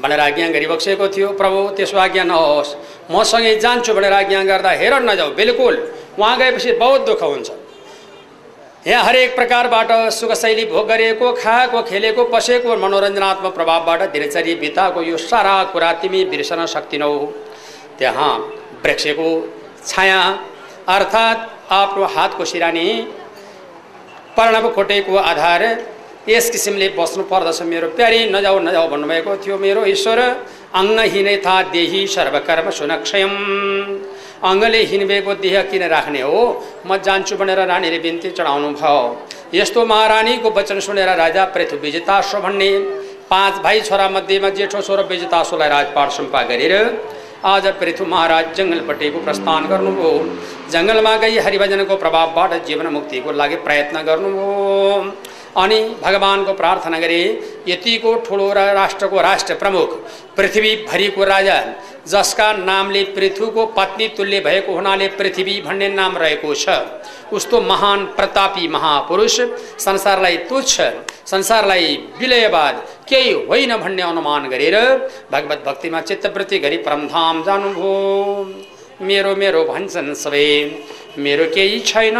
भनेर आज्ञा गरिबक्सेको थियो प्रभु त्यसो आज्ञा नहोस्। मसँगै जान्छु भनेर आज्ञा गर्दा हेर नजाऊ बिल्कुल। उहाँ गएपछि बहुत दुःख हुन्छ। यहाँ हरेक प्रकारबाट सुखशैली भोग गरिएको खाएको खेलेको पसेको मनोरञ्जनात्मक प्रभावबाट दिनचर्या बिताएको यो सारा कुरा तिमी बिर्सन सक्दिनौ त्यहाँ वृक्षको छाया अर्थात् आफ्नो हातको सिरानी प्रणव खोटेको आधार यस किसिमले बस्नु पर्दछ मेरो प्यारी नजाऊ नजाऊ भन्नुभएको थियो मेरो ईश्वर। अङ्गहीनै था देही सर्वकर्म सुनक्षयम। अङ्गले हिँडबेको देह किन राख्ने हो? म जान्छु भनेर रानीले बिन्ती चढाउनु भयो। यस्तो महारानीको वचन सुनेर राजा पृथु विजेतासो भन्ने पाँच भाइ छोरा मध्येमा जेठो छोरो विजेतासोलाई राजपाट सुम्पा गरेर आज पृथु महाराज जङ्गलपट्टिको प्रस्थान गर्नुभयो। जङ्गलमा गई हरिभजनको प्रभावबाट जीवन मुक्तिको लागि प्रयत्न गर्नुभयो। अनि भगवानको प्रार्थना गरे यतिको ठुलो राष्ट्रको राष्ट्र प्रमुख पृथ्वीभरिको राजा जसका नामले पृथ्वीको पत्नी तुल्य भएको हुनाले पृथ्वी भन्ने नाम रहेको छ। उस्तो महान प्रतापी महापुरुष संसारलाई तुच्छ संसारलाई विलयवाद केही होइन भन्ने अनुमान गरेर भगवत भक्तिमा चित्तवृत्ति गरी परमधाम जानुभयो। मेरो मेरो भन्छन् सबै मेरो केही छैन।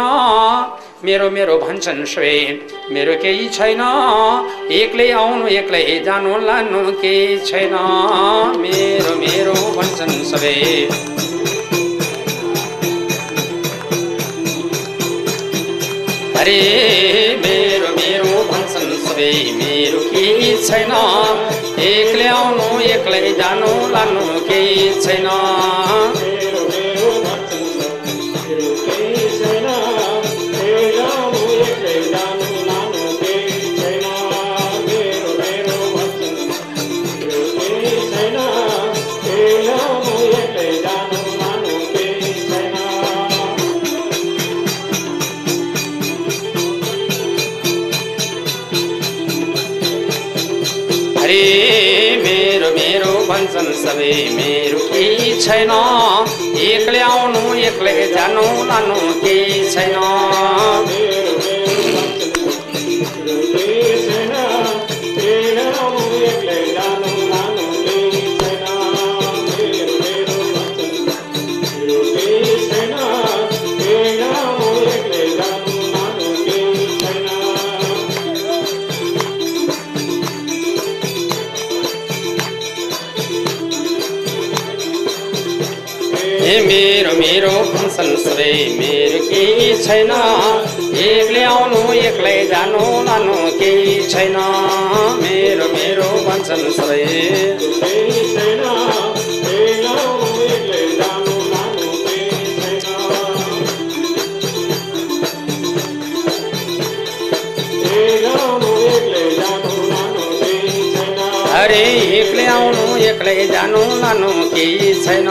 मेरो मेरो भन्छन् सबै मेरो केही छैन एक्लै आउनु एक्लै जानु लानु केही छैन। मेरो मेरो भन्छन् सबै। अरे मेरो मेरो भन्छन् सबै। मेरो केही छैन एक्लै आउनु एक्लै जानु लानु केही छैन। सबै मेरो केही छैन? एक्लै आउनु एक्लै जानु लानु केही छैन? मेरो भन्छन् सबै मेरो केही छैन। एक्लै आउनु एक्लै जानु लानु केही छैन। मेरो मेरो भन्छन् सबै अरे एक्लै आउनु एक्लै जानु लानु केही छैन।